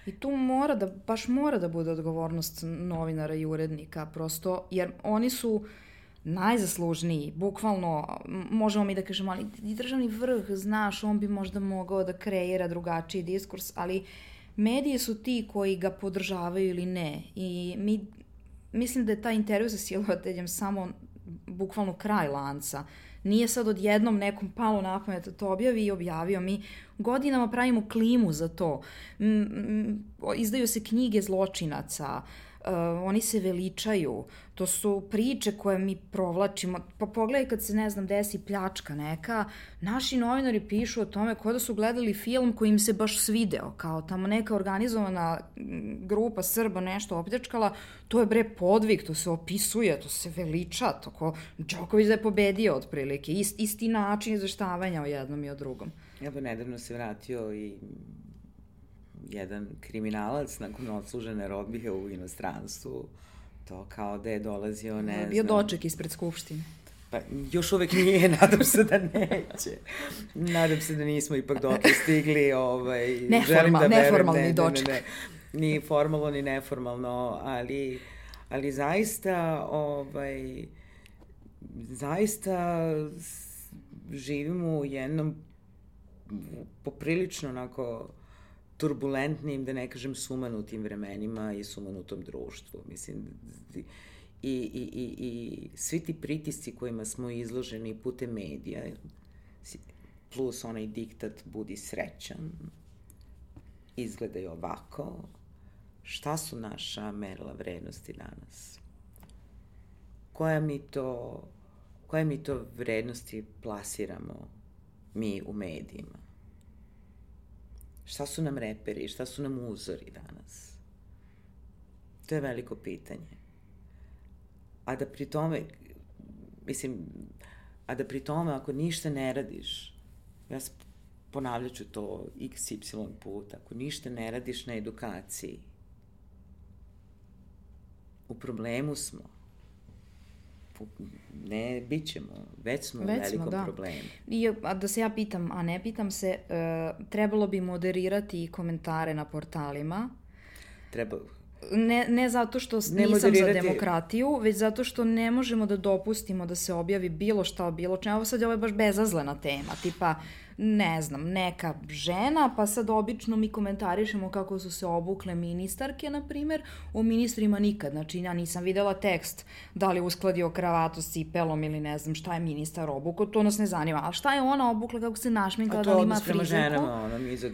B: I tu mora da, baš mora da bude odgovornost novinara i urednika, prosto, jer oni su najzaslužniji, bukvalno, možemo mi da kažemo, ali i državni vrh, znaš, on bi možda mogao da kreira drugačiji diskurs, ali medije su ti koji ga podržavaju ili ne. I mi, mislim da je taj intervju sa silovateljem samo bukvalno kraj lanca. Uh, Nije sad odjednom nekom palo na pamet da to objavi i objavio. Mi godinama pravimo klimu za to. Izdaju se knjige zločinaca, uh, oni se veličaju, to su priče koje mi provlačimo. Pa pogledaj kad se, ne znam, desi pljačka neka, naši novinari pišu o tome kao da su gledali film koji im se baš svideo, kao tamo neka organizovana grupa Srba nešto opljačkala, to je bre podvig, to se opisuje, to se veliča, to ko Đoković da je pobedio otprilike, Ist, isti način izveštavanja o jednom i o drugom.
A: Pa nedavno se vratio i jedan kriminalac nakon odslužene robije u inostranstvu, to kao da je dolazio, ne znam...
B: Bio doček ispred Skupštine.
A: Pa još uvek nije, nadam se da neće. Nadam se da nismo ipak dotle stigli. Ovaj,
B: Neformal, da neformalni ne, doček. Ne, ne,
A: ne, ni formalno, ni neformalno, ali, ali zaista, ovaj, zaista živimo u jednom poprilično onako turbulentnim, da ne kažem sumanutim vremenima i sumanutom društvu. Mislim, i, i, i, i svi ti pritisci kojima smo izloženi putem medija, plus onaj diktat budi srećan, izgledaju ovako, šta su naša merila vrednosti danas? Koja mi to, koje mi to vrednosti plasiramo mi u medijima? Šta su nam reperi, šta su nam uzori danas? To je veliko pitanje. A da pri tome, mislim, a da pri tome ako ništa ne radiš, ja ponavljat ću to x, y puta, ako ništa ne radiš na edukaciji, u problemu smo. Ne, bit ćemo, već smo već u velikom smo, da. problemu.
B: I, a da se ja pitam, a ne pitam se, uh, trebalo bi moderirati komentare na portalima.
A: Treba,
B: ne, ne zato što ne nisam za demokratiju, već zato što ne možemo da dopustimo da se objavi bilo šta o bilo čemu. Ovo sad je ovo je baš bezazlena tema, tipa ne znam, neka žena, pa sad obično mi komentarišemo kako su se obukle ministarke, na primer, o ministrima nikad, znači ja nisam videla tekst da li uskladio kravatu s cipelom ili ne znam šta je ministar obuko, to nas ne zanima, ali šta je ona obukla, kako se našminkala, da li ima frizeku. A to odnos prema ženama,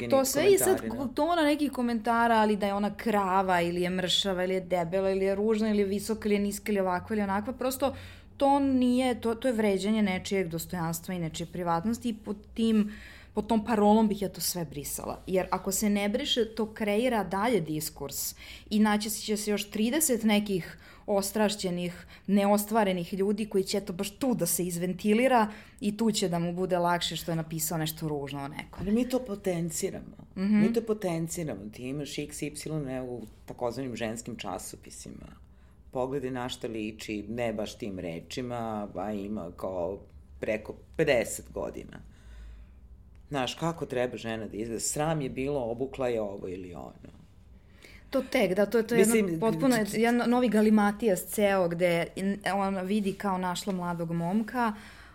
A: ono,
B: To sve i sad tona nekih komentara, ali da je ona krava ili je mršava ili je debela ili je ružna ili je visoka ili je niska ili ovakva ili onakva, prosto to nije, to, to je vređanje nečijeg dostojanstva i nečije privatnosti i pod tim pod tom parolom bih ja to sve brisala. Jer ako se ne briše, to kreira dalje diskurs i naći će se još 30 nekih ostrašćenih, neostvarenih ljudi koji će to baš tu da se izventilira i tu će da mu bude lakše što je napisao nešto ružno o nekom.
A: Ali mi to potenciramo. Mm -hmm. Mi to potenciramo. Ti imaš x, y u takozvanim ženskim časopisima pogledi na šta liči, ne baš tim rečima, a ima kao preko 50 godina. Znaš, kako treba žena da izgleda? Sram je bilo, obukla je ovo ili ono.
B: To tek, da, to je, to je Mislim, jedno, potpuno jedan novi galimatijas ceo gde on vidi kao našla mladog momka,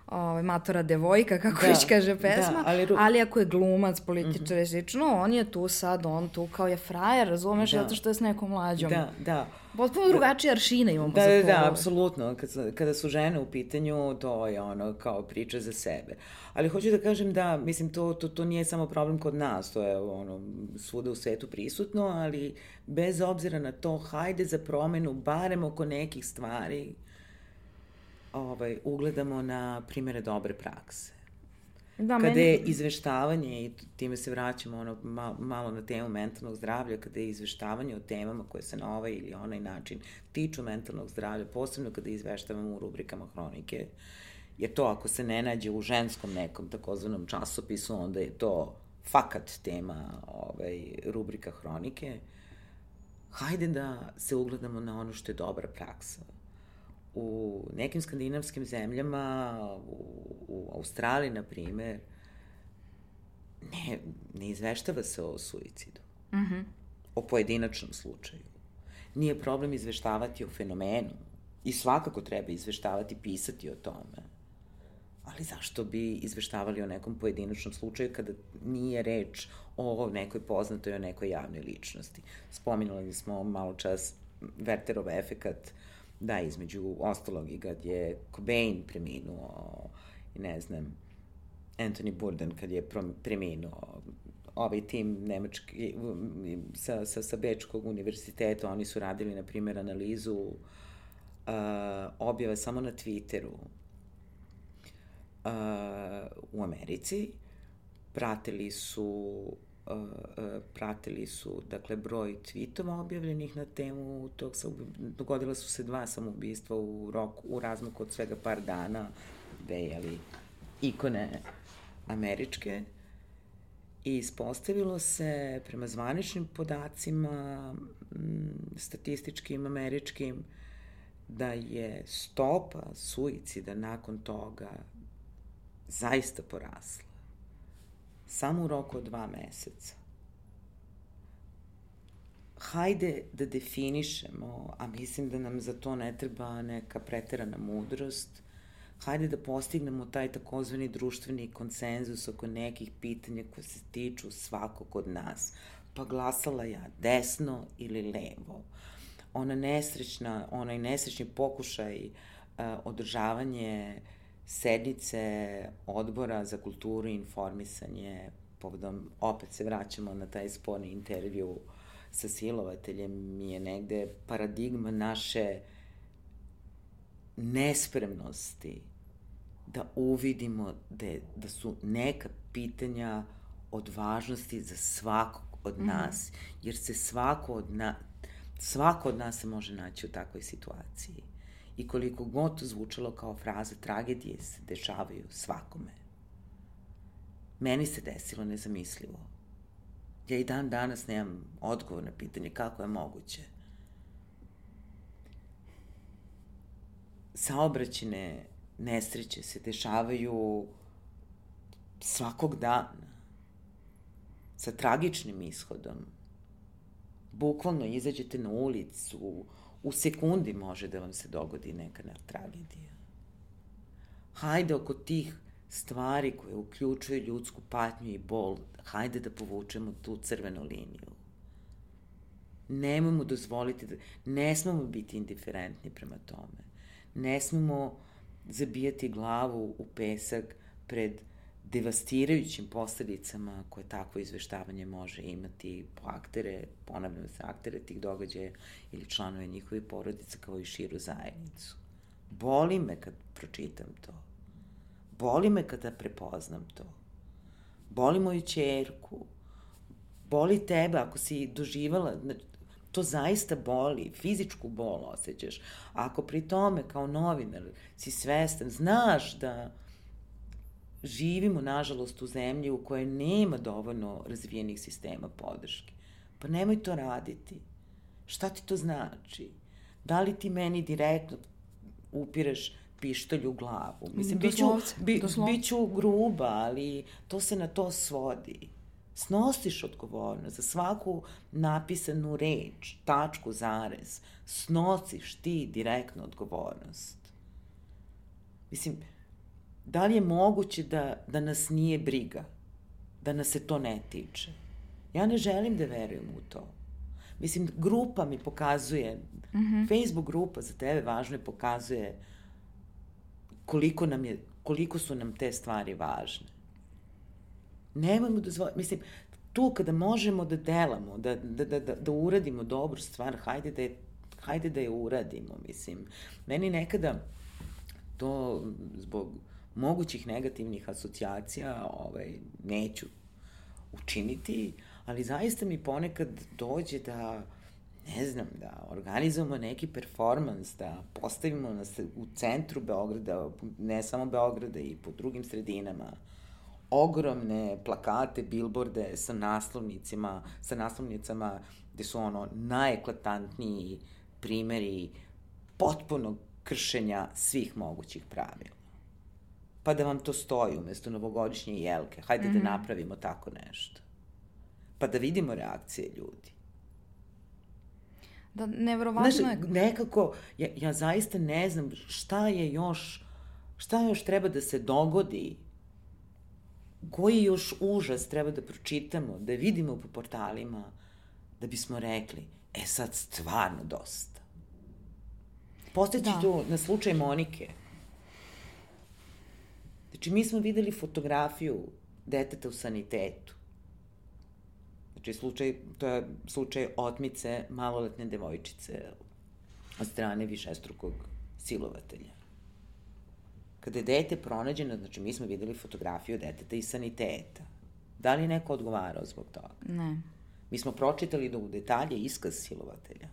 B: ovaj, matora devojka, kako da, već kaže da, pesma, da, ali, ali ako je glumac, političar, mm -hmm. slično, on je tu sad, on tu kao je frajer, razumeš, da. zato što je s nekom mlađom.
A: Da, da.
B: Potpuno da. drugačije aršine imamo
A: da, za Da, da, apsolutno. Kada, kada su žene u pitanju, to je ono kao priča za sebe. Ali hoću da kažem da, mislim, to, to, to nije samo problem kod nas, to je ono, svuda u svetu prisutno, ali bez obzira na to, hajde za promenu, barem oko nekih stvari, ovaj, ugledamo na primere dobre prakse. Da, kada meni... je izveštavanje, i time se vraćamo ono, malo na temu mentalnog zdravlja, kada je izveštavanje o temama koje se na ovaj ili onaj način tiču mentalnog zdravlja, posebno kada izveštavamo u rubrikama hronike, jer to ako se ne nađe u ženskom nekom takozvanom časopisu, onda je to fakat tema ovaj, rubrika hronike. Hajde da se ugledamo na ono što je dobra praksa u nekim skandinavskim zemljama, u, u Australiji, na primer, ne, ne izveštava se o suicidu. Mm -hmm. O pojedinačnom slučaju. Nije problem izveštavati o fenomenu. I svakako treba izveštavati, pisati o tome. Ali zašto bi izveštavali o nekom pojedinačnom slučaju kada nije reč o nekoj poznatoj, o nekoj javnoj ličnosti? Spominjali smo malo čas Werterov efekat uh, da, između ostalog i kad je Cobain preminuo i ne znam, Anthony Burden kad je preminuo, ovaj tim nemački, sa, sa, sa Bečkog univerziteta, oni su radili, na primjer, analizu uh, objave samo na Twitteru uh, u Americi, pratili su pratili su dakle broj tweetova objavljenih na temu tog dogodila su se dva samoubistva u roku u razmaku od svega par dana dve jeli ikone američke. I ispostavilo se prema zvaničnim podacima statističkim američkim da je stopa suicida nakon toga zaista porasla samo u roku od dva meseca. Hajde da definišemo, a mislim da nam za to ne treba neka preterana mudrost, hajde da postignemo taj takozvani društveni konsenzus oko nekih pitanja koje se tiču svakog od nas. Pa glasala ja desno ili levo. Ona nesrećna, onaj nesrećni pokušaj uh, održavanje uh, sednice odbora za kulturu i informisanje povodom, opet se vraćamo na taj sporni intervju sa silovateljem, mi je negde paradigma naše nespremnosti da uvidimo da, je, da su neka pitanja od važnosti za svakog od mm. nas, jer se svako od, na, svako od nas se može naći u takvoj situaciji. I koliko god to zvučalo kao fraza, tragedije se dešavaju svakome. Meni se desilo nezamislivo. Ja i dan danas nemam odgovor na pitanje kako je moguće. Saobraćene nesreće se dešavaju svakog dana sa tragičnim ishodom. Bukvalno izađete na ulicu, u sekundi može da vam se dogodi neka tragedija. Hajde oko tih stvari koje uključuju ljudsku patnju i bol, hajde da povučemo tu crvenu liniju. Nemojmo dozvoliti da, ne smemo biti indiferentni prema tome. Ne smemo zabijati glavu u pesak pred devastirajućim posledicama koje takvo izveštavanje može imati po aktere, ponavljam se, aktere tih događaja ili članove njihove porodice kao i širu zajednicu. Boli me kad pročitam to. Boli me kada prepoznam to. Boli moju čerku. Boli tebe ako si doživala, to zaista boli, fizičku bol osjećaš. Ako pri tome kao novinar si svestan, znaš da živimo, nažalost, u zemlji u kojoj nema dovoljno razvijenih sistema podrške. Pa nemoj to raditi. Šta ti to znači? Da li ti meni direktno upiraš pištolj u glavu? Mislim, biću, bi, biću gruba, ali to se na to svodi. Snosiš odgovornost za svaku napisanu reč, tačku, zarez. Snosiš ti direktno odgovornost. Mislim, da li je moguće da, da nas nije briga, da nas se to ne tiče? Ja ne želim da verujem u to. Mislim, grupa mi pokazuje, mm -hmm. Facebook grupa za tebe važno je pokazuje koliko, nam je, koliko su nam te stvari važne. Nemojmo dozvoliti, mislim, tu kada možemo da delamo, da, da, da, da, da uradimo dobru stvar, hajde da je, hajde da je uradimo, mislim. Meni nekada to zbog mogućih negativnih asocijacija ovaj, neću učiniti, ali zaista mi ponekad dođe da ne znam, da organizujemo neki performans, da postavimo nas u centru Beograda, ne samo Beograda i po drugim sredinama, ogromne plakate, bilborde sa naslovnicima, sa naslovnicama gde su ono najeklatantniji primeri potpunog kršenja svih mogućih pravila pa da vam to stoji umesto novogodišnje jelke. Hajde mm -hmm. da mhm. napravimo tako nešto. Pa da vidimo reakcije ljudi.
B: Da, nevrovatno Znaš,
A: je... nekako, ja, ja zaista ne znam šta je još, šta još treba da se dogodi, koji još užas treba da pročitamo, da vidimo po portalima, da bismo rekli, e sad stvarno dosta. Postojeći da. tu na slučaj Monike, Znači, mi smo videli fotografiju deteta u sanitetu. Znači, slučaj, to je slučaj otmice maloletne devojčice od strane višestrukog silovatelja. Kada je dete pronađeno, znači mi smo videli fotografiju deteta iz saniteta. Da li je neko odgovarao zbog toga?
B: Ne.
A: Mi smo pročitali do u detalje iskaz silovatelja.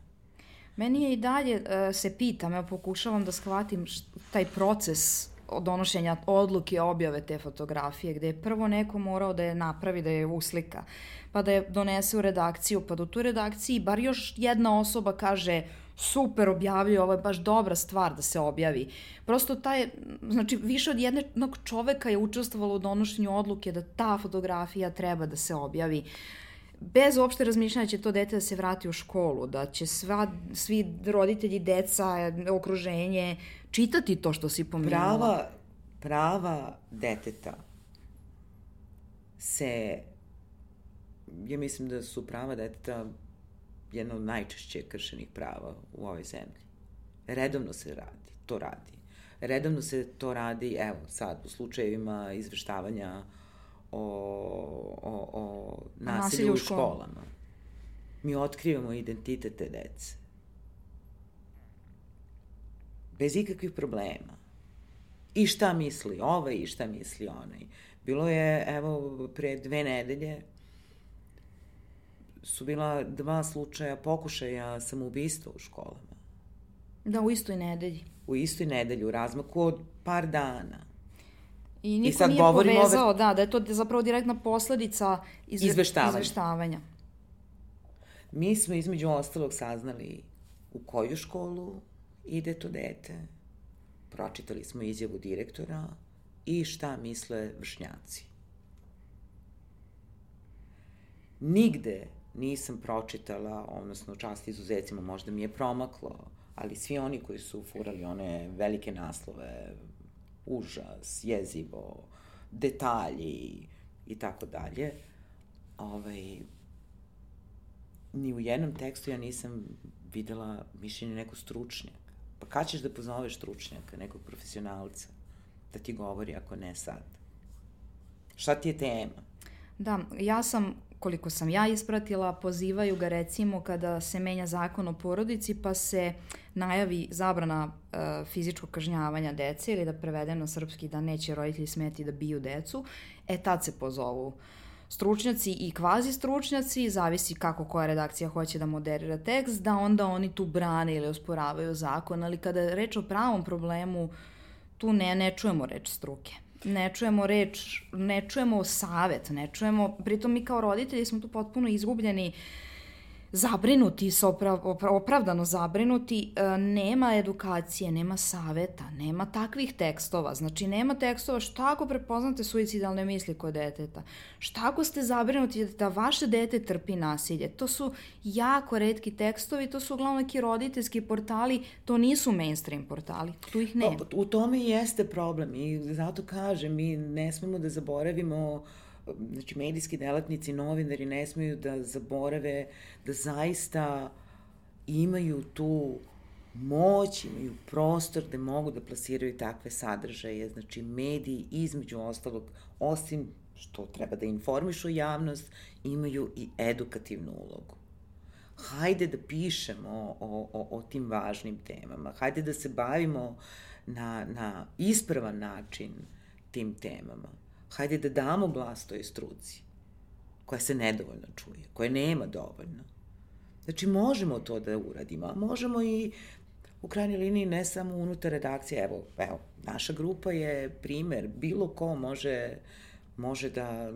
B: Meni je i dalje, uh, se pitam, ja pokušavam da shvatim taj proces donošenja odluke objave te fotografije, gde je prvo neko morao da je napravi, da je uslika, pa da je donese u redakciju, pa do tu redakciji bar još jedna osoba kaže super objavio, ovo je baš dobra stvar da se objavi. Prosto taj, znači više od jednog čoveka je učestvovalo u donošenju odluke da ta fotografija treba da se objavi bez uopšte razmišljanja da će to dete da se vrati u školu, da će sva, svi roditelji, deca, okruženje čitati to što si pomenula.
A: Prava, prava deteta se, ja mislim da su prava deteta jedna od najčešće kršenih prava u ovoj zemlji. Redovno se radi, to radi. Redovno se to radi, evo sad, u slučajevima izveštavanja o, o, o nasilju, nasilju u školama. Mi otkrivamo identitet te dece bez ikakvih problema. I šta misli ovaj i šta misli onaj. Bilo je, evo, pre dve nedelje, su bila dva slučaja pokušaja samoubistva u školama.
B: Da, u istoj nedelji.
A: U istoj nedelji, u razmaku od par dana.
B: I niko I sad nije povezao, ove... da, da je to zapravo direktna posledica izve... izveštavanja. izveštavanja.
A: Mi smo između ostalog saznali u koju školu ide to dete, pročitali smo izjavu direktora i šta misle vršnjaci. Nigde nisam pročitala, odnosno čast izuzecima, možda mi je promaklo, ali svi oni koji su furali one velike naslove, užas, jezivo, detalji i tako dalje, ovaj, ni u jednom tekstu ja nisam videla mišljenje nekog stručnjaka. Pa kad ćeš da pozoveš stručnjaka, nekog profesionalca, da ti govori ako ne sad? Šta ti je tema?
B: Da, ja sam koliko sam ja ispratila, pozivaju ga recimo kada se menja zakon o porodici pa se najavi zabrana e, fizičkog kažnjavanja dece ili da prevedem na srpski da neće roditelji smeti da biju decu, e tad se pozovu stručnjaci i kvazi stručnjaci, zavisi kako koja redakcija hoće da moderira tekst, da onda oni tu brane ili osporavaju zakon, ali kada je reč o pravom problemu, tu ne, ne čujemo reč struke. Ne čujemo reč, ne čujemo savet, ne čujemo, pritom mi kao roditelji smo tu potpuno izgubljeni zabrinuti, oprav, opravdano zabrinuti, e, nema edukacije, nema saveta, nema takvih tekstova. Znači, nema tekstova šta ako prepoznate suicidalne misli kod deteta, šta ako ste zabrinuti da vaše dete trpi nasilje. To su jako redki tekstovi, to su uglavnom neki roditeljski portali, to nisu mainstream portali, tu ih nema.
A: U tome jeste problem i zato kažem, mi ne smemo da zaboravimo uh, znači medijski delatnici, novinari ne smeju da zaborave da zaista imaju tu moć, imaju prostor da mogu da plasiraju takve sadržaje. Znači, mediji između ostalog, osim što treba da informišu javnost, imaju i edukativnu ulogu. Hajde da pišemo o, o, o tim važnim temama. Hajde da se bavimo na, na ispravan način tim temama hajde da damo glas toj struci, koja se nedovoljno čuje, koja nema dovoljno. Znači, možemo to da uradimo, a možemo i u krajnjoj liniji ne samo unutar redakcije, evo, evo, naša grupa je primer, bilo ko može, može da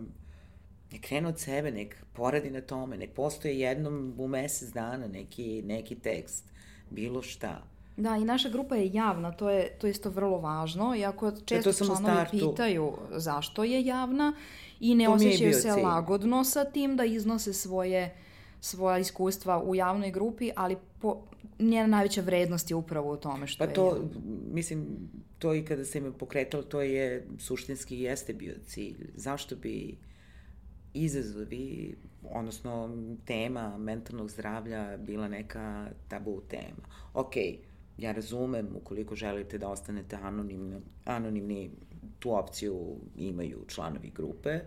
A: nek krene od sebe, nek poradi na tome, nek postoje jednom u mesec dana neki, neki tekst, bilo šta.
B: Da, i naša grupa je javna, to je, to isto vrlo važno, iako e, često članovi pitaju zašto je javna i ne to osjećaju se cilj. lagodno sa tim da iznose svoje, svoja iskustva u javnoj grupi, ali po, njena najveća vrednost je upravo u tome što
A: pa to, je... mislim, to i kada se ime pokretalo, to je suštinski jeste bio cilj. Zašto bi izazovi, odnosno tema mentalnog zdravlja bila neka tabu tema. Okej, okay, ja razumem, ukoliko želite da ostanete anonimni, anonimni tu opciju imaju članovi grupe,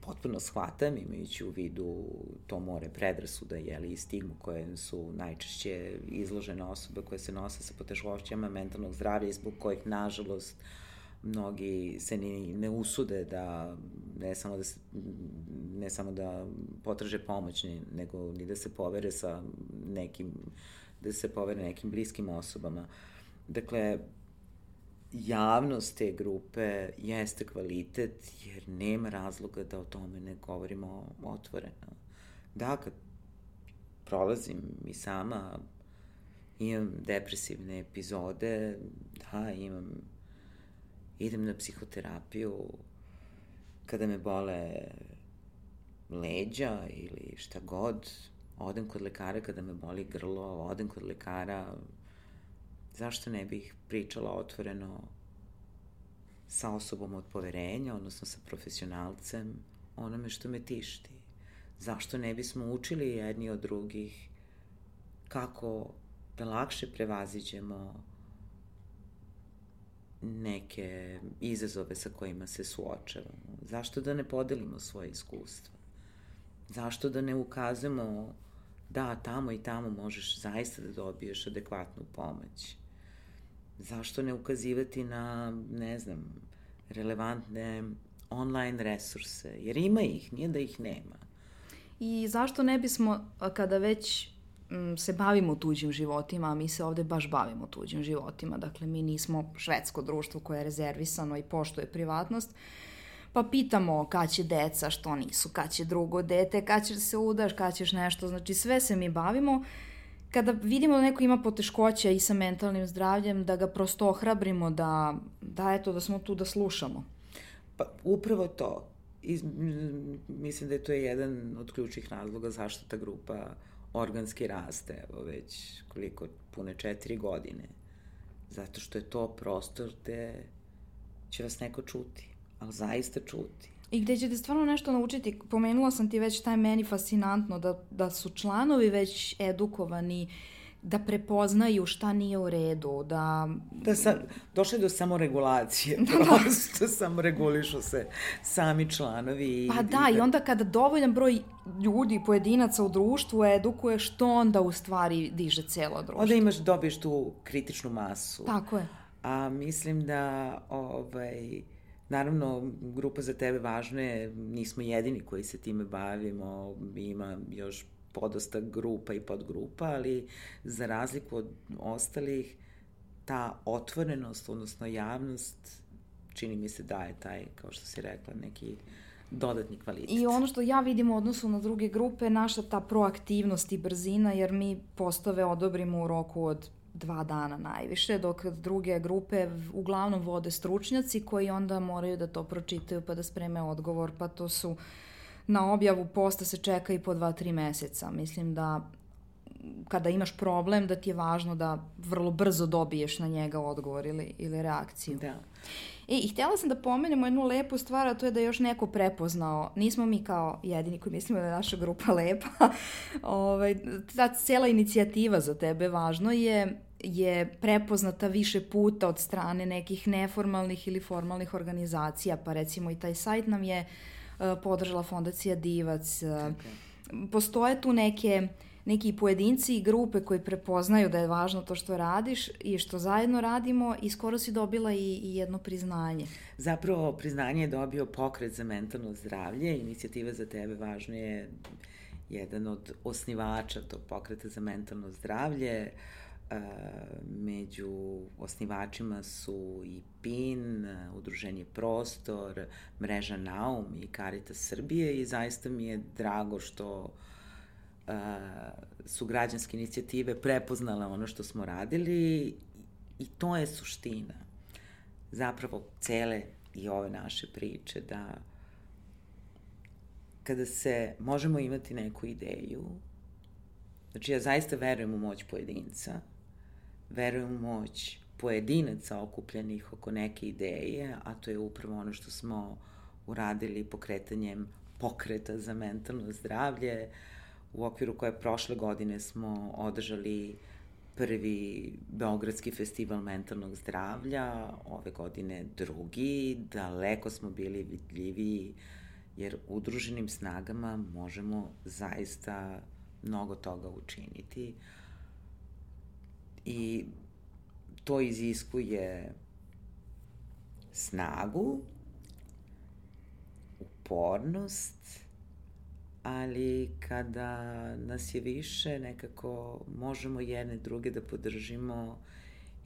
A: potpuno shvatam, imajući u vidu to more predrasuda jeli, i stigmu koje su najčešće izložene osobe koje se nose sa poteškoćama mentalnog zdravlja i zbog kojih, nažalost, mnogi se ni ne usude da ne samo da se, ne samo da potraže pomoć, nego ni da se povere sa nekim da se povere nekim bliskim osobama. Dakle, javnost te grupe jeste kvalitet, jer nema razloga da o tome ne govorimo otvoreno. Da, kad prolazim i sama, imam depresivne epizode, da, imam, idem na psihoterapiju, kada me bole leđa ili šta god, odem kod lekara kada me boli grlo, odem kod lekara, zašto ne bih pričala otvoreno sa osobom od poverenja, odnosno sa profesionalcem, onome što me tišti. Zašto ne bismo učili jedni od drugih kako da lakše prevaziđemo neke izazove sa kojima se suočavamo. Zašto da ne podelimo svoje iskustva? Zašto da ne ukazujemo da, tamo i tamo možeš zaista da dobiješ adekvatnu pomoć. zašto ne ukazivati na, ne znam, relevantne online resurse, jer ima ih, nije da ih nema.
B: I zašto ne bismo, kada već se bavimo tuđim životima, a mi se ovde baš bavimo tuđim životima, dakle mi nismo švedsko društvo koje je rezervisano i poštuje privatnost, pa pitamo kad će deca, što nisu, kad će drugo dete, kad ćeš se udaš, kad ćeš nešto, znači sve se mi bavimo. Kada vidimo da neko ima poteškoća i sa mentalnim zdravljem, da ga prosto ohrabrimo da, da eto, da smo tu da slušamo.
A: Pa upravo to. Iz, mislim da je to jedan od ključnih razloga zašto ta grupa organski raste, evo već koliko, pune četiri godine. Zato što je to prostor gde će vas neko čuti, ali zaista čuti.
B: I gde ćete stvarno nešto naučiti. Pomenula sam ti već taj meni fascinantno da, da su članovi već edukovani da prepoznaju šta nije u redu, da...
A: Da sa, došli do samoregulacije, prosto da. samoregulišu se sami članovi.
B: Pa i, da, i, i onda kada dovoljan broj ljudi, pojedinaca u društvu edukuje, što onda u stvari diže celo društvo?
A: Onda imaš, dobiješ tu kritičnu masu.
B: Tako je.
A: A mislim da, ovaj, Naravno, grupa za tebe važna je, nismo jedini koji se time bavimo, ima još podosta grupa i podgrupa, ali za razliku od ostalih, ta otvorenost, odnosno javnost, čini mi se daje taj, kao što si rekla, neki dodatni kvalitet.
B: I ono što ja vidim u odnosu na druge grupe, naša ta proaktivnost i brzina, jer mi postave odobrimo u roku od dva dana najviše, dok druge grupe uglavnom vode stručnjaci koji onda moraju da to pročitaju pa da spreme odgovor, pa to su na objavu posta se čeka i po dva, tri meseca. Mislim da kada imaš problem da ti je važno da vrlo brzo dobiješ na njega odgovor ili, ili reakciju.
A: Da.
B: E, i htjela sam da pomenemo jednu lepu stvar, a to je da je još neko prepoznao. Nismo mi kao jedini koji mislimo da je naša grupa lepa. ovaj, ta cijela inicijativa za tebe važno je je prepoznata više puta od strane nekih neformalnih ili formalnih organizacija, pa recimo i taj sajt nam je uh, podržala fondacija Divac. Okay. Postoje tu neke neki pojedinci i grupe koji prepoznaju da je važno to što radiš i što zajedno radimo i skoro si dobila i, i jedno priznanje.
A: Zapravo priznanje je dobio pokret za mentalno zdravlje, inicijativa za tebe važno je jedan od osnivača tog pokreta za mentalno zdravlje. Među osnivačima su i PIN, Udruženje Prostor, Mreža Naum i Karita Srbije i zaista mi je drago što su građanske inicijative prepoznale ono što smo radili i to je suština zapravo cele i ove naše priče da kada se možemo imati neku ideju znači ja zaista verujem u moć pojedinca verujem u moć pojedinaca okupljenih oko neke ideje, a to je upravo ono što smo uradili pokretanjem pokreta za mentalno zdravlje, u okviru koje prošle godine smo održali prvi Beogradski festival mentalnog zdravlja, ove godine drugi, daleko smo bili vidljiviji, jer udruženim snagama možemo zaista mnogo toga učiniti. I to iziskuje snagu, upornost, ali kada nas je više, nekako možemo jedne druge da podržimo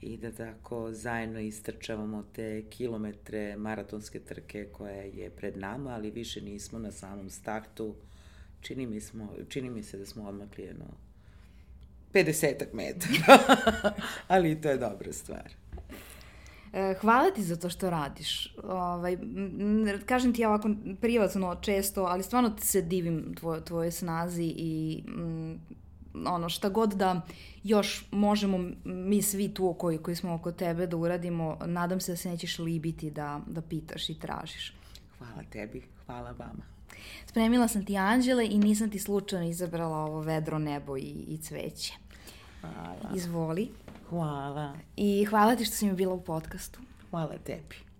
A: i da tako zajedno istrčavamo te kilometre maratonske trke koja je pred nama, ali više nismo na samom startu. Čini mi, smo, čini mi se da smo odmakli jedno 50 metara, ali to je dobra stvar.
B: E, hvala ti za to što radiš. Ovaj, kažem ti ja ovako privatno često, ali stvarno se divim tvoj, tvoje snazi i mm, ono šta god da još možemo mi svi tu koji, koji smo oko tebe da uradimo, nadam se da se nećeš libiti da, da pitaš i tražiš.
A: Hvala tebi, hvala vama.
B: Spremila sam ti anđele i nisam ti slučajno izabrala ovo vedro nebo i, i cveće.
A: Hvala.
B: Izvoli.
A: Hvala.
B: I hvala ti što si mi bila u podcastu.
A: Hvala tebi.